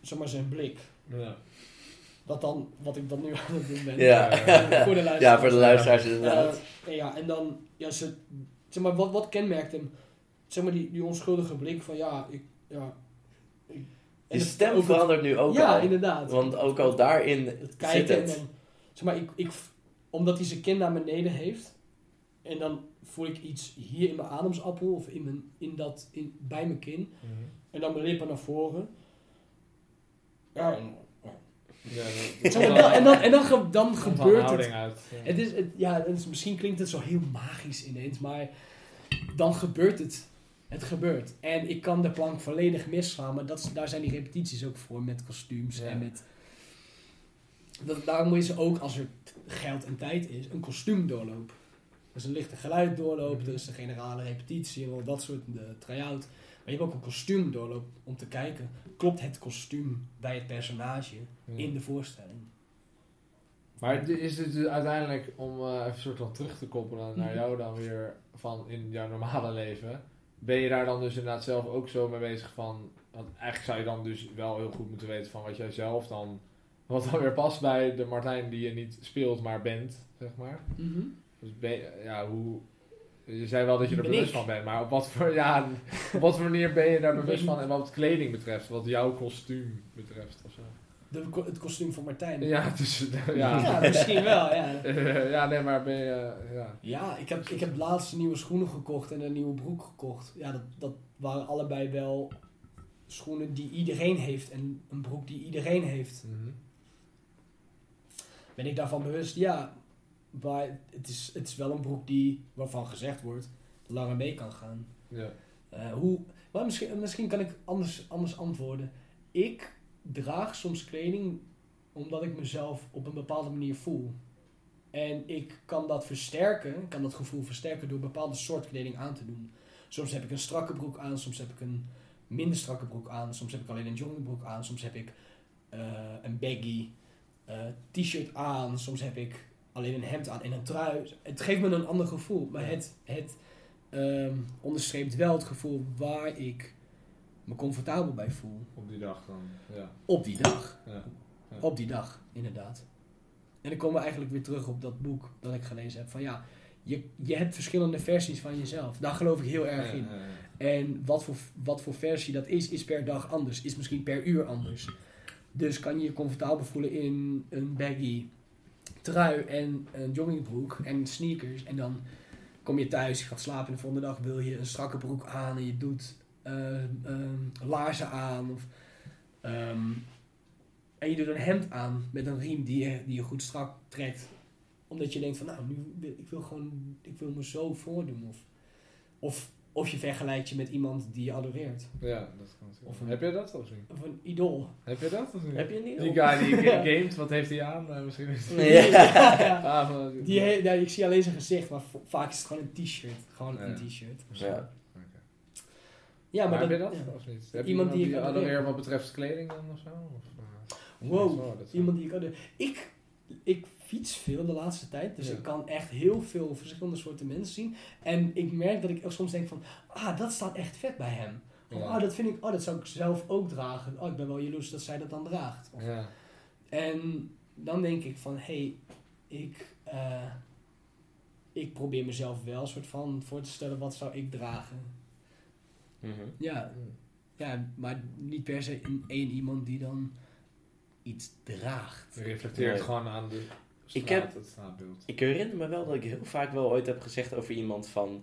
zeg maar zijn blik. Ja. Dat dan, wat ik dan nu [laughs] aan het doen ben. Ja. Eh, voor de luisteraars. Ja, voor de luisteraars inderdaad. Eh, ja, en dan, ja, ze, zeg maar, wat, wat kenmerkt hem? Zeg maar die, die onschuldige blik van, ja, ik, ja. Ik, Je stem ook verandert nu ook Ja, al. inderdaad. Want ook al daarin het zit en het. dan, zeg maar, ik, ik, omdat hij zijn kin naar beneden heeft, en dan voel ik iets hier in mijn ademsappel, of in mijn, in dat, in, bij mijn kin, Mhm. en dan mijn lippen naar voren. Ja, en, Ja, [laughs] dat- dan, en dan, en dan, ge- dan gebeurt het. Uit. Ja. Het is, het, ja, het is, misschien klinkt het zo heel magisch ineens, maar dan gebeurt het. Het gebeurt. En ik kan de plank volledig misslaan, maar dat, is- daar zijn die repetities ook voor met kostuums Ja. en met... Dat, daarom moet je ze ook, als er geld en tijd is, een kostuumdoorloop. Is een lichte geluiddoorloop, Mhm. er is de generale repetitie en al dat soort de try-out. Maar je hebt ook een kostuumdoorloop om te kijken, klopt het kostuum bij het personage Ja. in de voorstelling? Maar is het dus uiteindelijk, om eh, even soort van terug te koppelen naar Mhm. jou dan weer van in jouw normale leven, ben je daar dan dus inderdaad zelf ook zo mee bezig van, want eigenlijk zou je dan dus wel heel goed moeten weten van wat jij zelf dan Wat dan weer past bij de Martijn die je niet speelt, maar bent, zeg maar. Mhm. Dus ben je- ja, hoe... Je zei wel dat je er Ben bewust ik? van bent, maar op wat voor, ja, op wat voor manier ben je daar [laughs] bewust van en wat kleding betreft, wat jouw kostuum betreft of zo? De, het kostuum van Martijn. Ja, [laughs] dus, Ja, ja. misschien wel, ja. [laughs] ja, nee, maar ben je, ja. Ja, ik heb, ik heb laatst nieuwe schoenen gekocht en een nieuwe broek gekocht. Ja, dat, dat waren allebei wel schoenen die iedereen heeft en een broek die iedereen heeft. Mhm. Ben ik daarvan bewust? Ja, maar het is, het is wel een broek die, waarvan gezegd wordt, langer mee kan gaan. Ja. Eh, hoe, maar misschien, misschien kan ik anders, anders antwoorden. Ik draag soms kleding omdat ik mezelf op een bepaalde manier voel. En ik kan dat versterken, kan dat gevoel versterken door bepaalde soort kleding aan te doen. Soms heb ik een strakke broek aan, soms heb ik een minder strakke broek aan, soms heb ik alleen een joggingbroek aan, soms heb ik eh, een baggy eh, t-shirt aan, soms heb ik alleen een hemd aan en een trui. Het geeft me een ander gevoel, maar het, het ehm, onderstreept wel het gevoel waar ik me comfortabel bij voel. Op die dag dan, ja. Op die dag. ja. Ja. Op die dag, inderdaad. En dan komen we eigenlijk weer terug op dat boek dat ik gelezen heb. Van ja, je, je hebt verschillende versies van jezelf. Daar geloof ik heel erg in. En wat voor, wat voor versie dat is, is per dag anders. Is misschien per uur anders. Dus kan je je comfortabel voelen in een baggy trui en een joggingbroek en sneakers. En dan kom je thuis, je gaat slapen en de volgende dag wil je een strakke broek aan en je doet laarzen aan. Of, ehm, en je doet een hemd aan met een riem die je, die je goed strak trekt. Omdat je denkt van nou, nu wil, ik wil gewoon, ik wil me zo voordoen. Of, of, of je vergelijkt je met iemand die je adoreert. Ja, dat kan natuurlijk. Of een- Heb je dat of niet? Of een idool. Heb je dat of niet? Heb je niet? Die guy die [laughs] ga- gamet, wat heeft hij aan? Eh, misschien is Nee. Ja. [laughs] ja. Ah, Die, he- ja, ik zie alleen zijn gezicht, maar vaak is het gewoon een t-shirt. Gewoon Ja. een t-shirt. Ja. Ja, maar maar, heb je dat, ja. of niet? Heb je Iemand iemand die die ik adoreer. wat betreft kleding dan of zo? Of, eh, Wow, zo, iemand die ik adoreer. Ik, ik fiets veel de laatste tijd, dus Ja. ik kan echt heel veel verschillende soorten mensen zien. En ik merk dat ik soms denk van, ah, dat staat echt vet bij hem. Of, Ja. ah, dat vind ik, oh, dat zou ik zelf ook dragen. Oh, ik ben wel jaloers dat zij dat dan draagt. Of- Ja. En dan denk ik van, hé, hey, ik, eh, ik probeer mezelf wel een soort van voor te stellen, wat zou ik dragen? Mhm. Ja, ja maar niet per se in één iemand die dan iets draagt. Je reflecteert Nee. gewoon aan de straat, Ik heb- het straatbeeld. Ik herinner me wel dat ik heel vaak wel ooit heb gezegd over iemand van...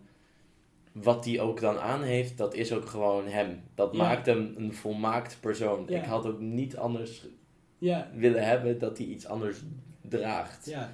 Wat die ook dan aan heeft, dat is ook gewoon hem. Dat Ja. maakt hem een volmaakt persoon. Ja. Ik had ook niet anders Ja, willen hebben dat hij iets anders draagt. ja,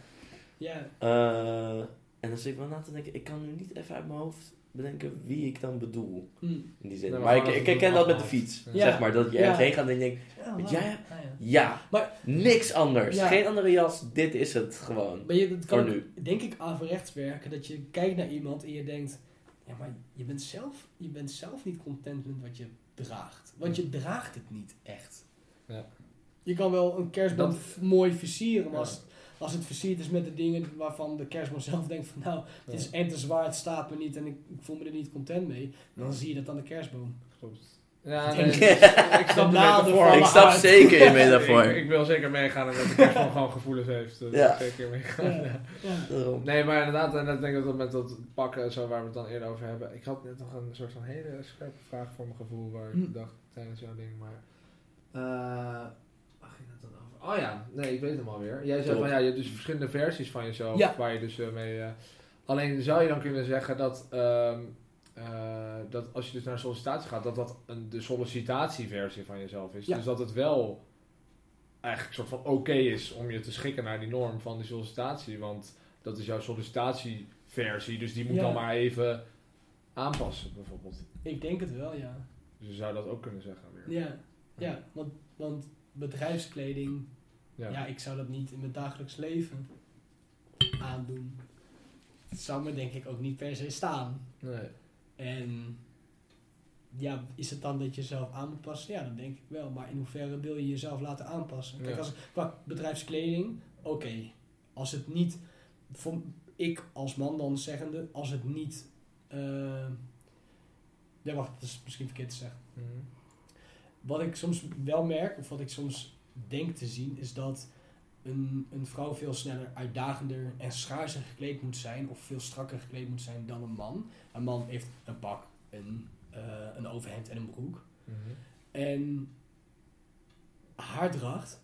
ja. Eh, en dan zit ik wel na te denken, ik kan nu niet even uit mijn hoofd bedenken wie ik dan bedoel. Hm. In die zin. Maar ik, ik herken dat met de fiets. Ja. Zeg maar, dat je Ja. ergens heen gaat en je denkt, Ja, Weet jij- Ah, ja. ja, Maar- niks anders. Ja. Geen andere jas, dit is het gewoon. Maar je, dat kan Voor nu. denk ik averechts werken, dat je kijkt naar iemand en je denkt, ja, maar je bent zelf, je bent zelf niet content met wat je draagt. Want je draagt het niet echt. Ja. Je kan wel een kerstboom mooi versieren, maar Ja. als, als het versierd is met de dingen waarvan de kerstboom [laughs] zelf denkt van, nou, het is en te zwaar, het staat me niet en ik, ik voel me er niet content mee, dan zie je dat aan de kerstboom. Klopt. Ja, nee, ik [laughs] snap de Ik snap zeker je metafoor. [laughs] Ik, ik wil zeker meegaan en dat de kerstman gewoon gevoelens heeft. Ja. zeker meegaan. Ja. Ja. Ja. Daarom. Nee, maar inderdaad, en ik denk dat dat met dat pakken en zo waar we het dan eerder over hebben. Ik had net nog een soort van hele scherpe vraag voor mijn gevoel waar ik Hm. dacht tijdens jouw ding, maar. eh waar ging het dan over? Oh ja, nee, ik weet hem alweer. Jij zei Top. van ja, je hebt dus verschillende versies van jezelf Ja. waar je dus eh, mee. eh, alleen zou je dan kunnen zeggen dat. ehm, eh, dat als je dus naar een sollicitatie gaat, dat dat een, de sollicitatieversie van jezelf is. Ja. Dus dat het wel eigenlijk een soort van oké is om je te schikken naar die norm van die sollicitatie. Want dat is jouw sollicitatieversie, dus die moet Ja. dan maar even aanpassen, bijvoorbeeld. Ik denk het wel, ja. Dus je zou dat ook kunnen zeggen weer. Ja, ja want, want bedrijfskleding, Ja. ja. ik zou dat niet in mijn dagelijks leven aandoen. Het zou me denk ik ook niet per se staan. Nee. En ja, is het dan dat je jezelf aan moet passen? Ja, dat denk ik wel. Maar in hoeverre wil je jezelf laten aanpassen? Kijk, Ja. als, qua bedrijfskleding, oké. Als het niet, voor, ik als man dan zeggende, als het niet, eh, ja wacht, dat is misschien verkeerd te zeggen. Mhm. Wat ik soms wel merk, of wat ik soms denk te zien, is dat een, een vrouw veel sneller uitdagender en schaarser gekleed moet zijn, of veel strakker gekleed moet zijn dan een man. Een man heeft een pak, een, eh, een overhemd en een broek. Mhm. En haardracht,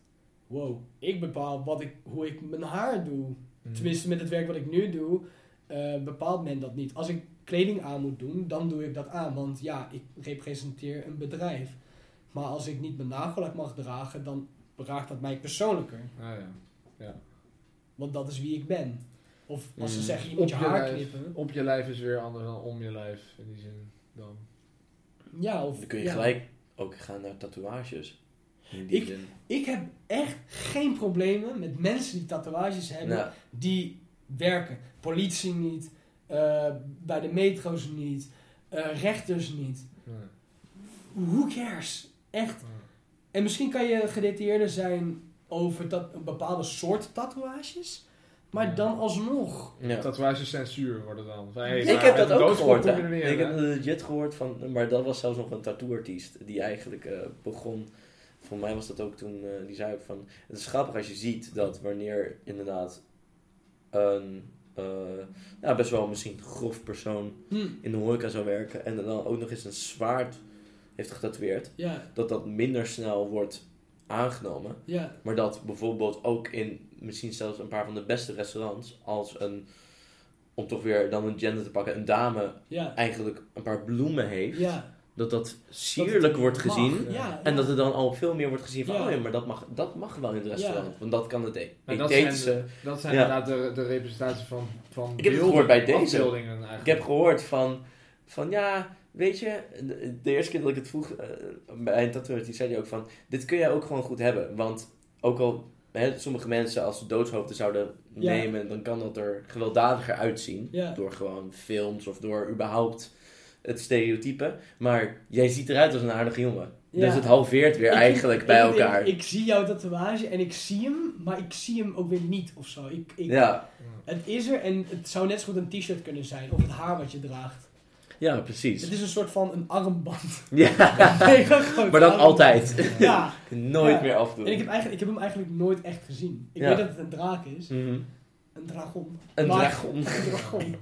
wow, ik bepaal wat ik, hoe ik mijn haar doe. Mhm. Tenminste, met het werk wat ik nu doe, eh, bepaalt men dat niet. Als ik kleding aan moet doen, dan doe ik dat aan. Want ja, ik representeer een bedrijf. Maar als ik niet mijn nagellak mag dragen, dan raakt dat mij persoonlijker. Ah, ja. Want dat is wie ik ben. Of als ze Mm. zeggen, je moet je Op je haar lijf. knippen. Op je lijf is weer anders dan om je lijf, in die zin dan. Ja, of, Dan kun je ja. gelijk ook gaan naar tatoeages. Ik- zin. Ik heb echt geen problemen met mensen die tatoeages hebben. Nou, die werken. Politie niet, eh, bij de metro's niet, eh, rechters niet. Ja. Who cares? Echt. Ja. En misschien kan je gedetailleerder zijn over dat, een bepaalde soort tatoeages, maar Ja. dan alsnog. ja. Tatoeage censuur wordt het dan. Van, hey, Ik heb dat ook gehoord. Ik heb hè? legit gehoord van, maar dat was zelfs nog een tattooartiest die eigenlijk eh, begon. Voor mij was dat ook toen, eh, die zei ook van, het is grappig als je ziet dat wanneer inderdaad een eh, ja, best wel misschien grof persoon Hm, in de horeca zou werken en dan ook nog eens een zwaard heeft getatoeëerd, ja, dat dat minder snel wordt aangenomen. ja, Maar dat bijvoorbeeld ook in misschien zelfs een paar van de beste restaurants, als een, om toch weer dan een gender te pakken, een dame ja. eigenlijk een paar bloemen heeft, ja. dat dat sierlijk wordt mag. gezien. Ja, En dat er dan al veel meer wordt gezien van, Ja. oh ja, maar dat mag, dat mag wel in het restaurant. Ja. Want dat kan het e- Maar dat zijn, dat zijn Ja. inderdaad de, de representatie van, van Ik heb beelden, gehoord bij deze. Ik heb gehoord van, van ja, weet je, de, de eerste keer dat ik het vroeg bij een tattooer, die zei hij ook van, dit kun jij ook gewoon goed hebben. Want ook al hè, sommige mensen als ze doodshoofden zouden Ja. nemen, dan kan dat er gewelddadiger uitzien. Ja. Door gewoon films of door überhaupt het stereotype. Maar jij ziet eruit als een aardige jongen. Ja. Dus het halveert weer Ik- eigenlijk ik- bij ik- elkaar. Ik, zie jouw tatoeage en ik zie hem, maar ik zie hem ook weer niet of zo. Ik, ik, ja, Ja. Het is er en het zou net zo goed een t-shirt kunnen zijn of het haar wat je draagt. Ja, Het precies. is een soort van een armband. [laughs] Ja, [laughs] maar dan altijd. Ja, [laughs] Nooit Ja. meer afdoen. en ik heb, eigenlijk, ik heb hem eigenlijk nooit echt gezien. Ik Ja. weet dat het een draak is. Mhm. Een dragon. Een Maar- dragon. Een dragon.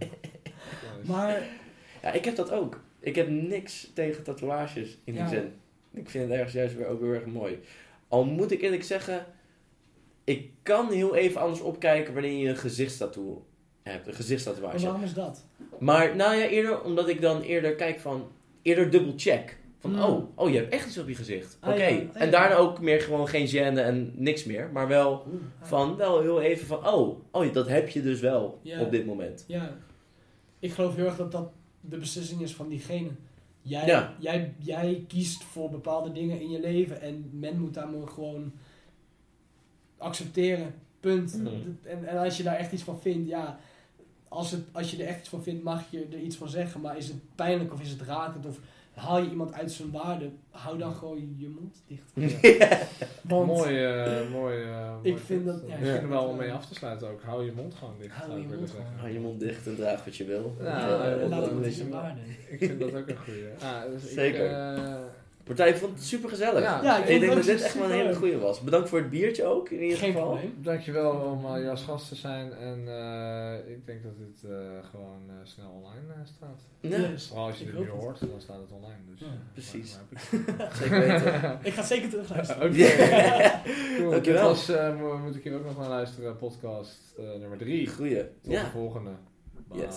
Maar Ja, ik heb dat ook. Ik heb niks tegen tatoeages in die Ja. zin. Ik vind het ergens juist weer ook heel erg mooi. Al moet ik eerlijk zeggen, ik kan heel even anders opkijken wanneer je een gezichtstattoo hebt. Een maar gezichtstatoeage. waarom is dat? Maar nou ja, eerder omdat ik dan eerder kijk van, eerder dubbel check. Van, Mm. oh, oh, je hebt echt iets op je gezicht. Ah, Oké. ja. Ah, En daarna ook meer gewoon geen gêne en niks meer. Maar wel Oeh, van, wel heel even van, oh, oh dat heb je dus wel op dit moment. Ja. Ik geloof heel erg dat dat de beslissing is van diegene. Jij, Ja. jij, jij kiest voor bepaalde dingen in je leven en men moet daar maar gewoon accepteren. Punt. Mhm. En, en als je daar echt iets van vindt, ja, als, het, als je er echt iets van vindt, mag je er iets van zeggen. Maar is het pijnlijk of is het rakend of haal je iemand uit zijn waarde, hou dan gewoon je mond dicht. [laughs] Want Mooi, eh, mooi. eh, Ik vind dat- ja, Ik ik vind er wel dat, om mee eh, af te sluiten ook. Hou je mond gewoon dicht. Hou je mond zeggen. gewoon. Hou je mond dicht en draag wat je wil. Ja, Ja, eh, laat het zijn waarde. Ik vind dat ook een goeie. Ah, dus ik, Zeker. Partij, ik vond het super gezellig. Ja, Ja, ik denk dat dit echt wel een hele goede was. Bedankt voor het biertje ook, in ieder Geen geval. probleem. Dankjewel om uh, als gast te zijn. En eh, ik denk dat dit eh, gewoon eh, snel online eh, staat. Ja, Yes. Vooral als je Ik dit nu het. hoort, dan staat het online. Dus, Ja, precies. maar- maar heb [laughs] ik- zeker weten. Ik ga zeker terugluisteren. Oké. Ja. [laughs] Cool. Dit Dankjewel. was, eh, mo- moet ik hier ook nog naar luisteren, podcast eh, nummer 3. Goeie. Tot Ja. de volgende. Bye. Yes.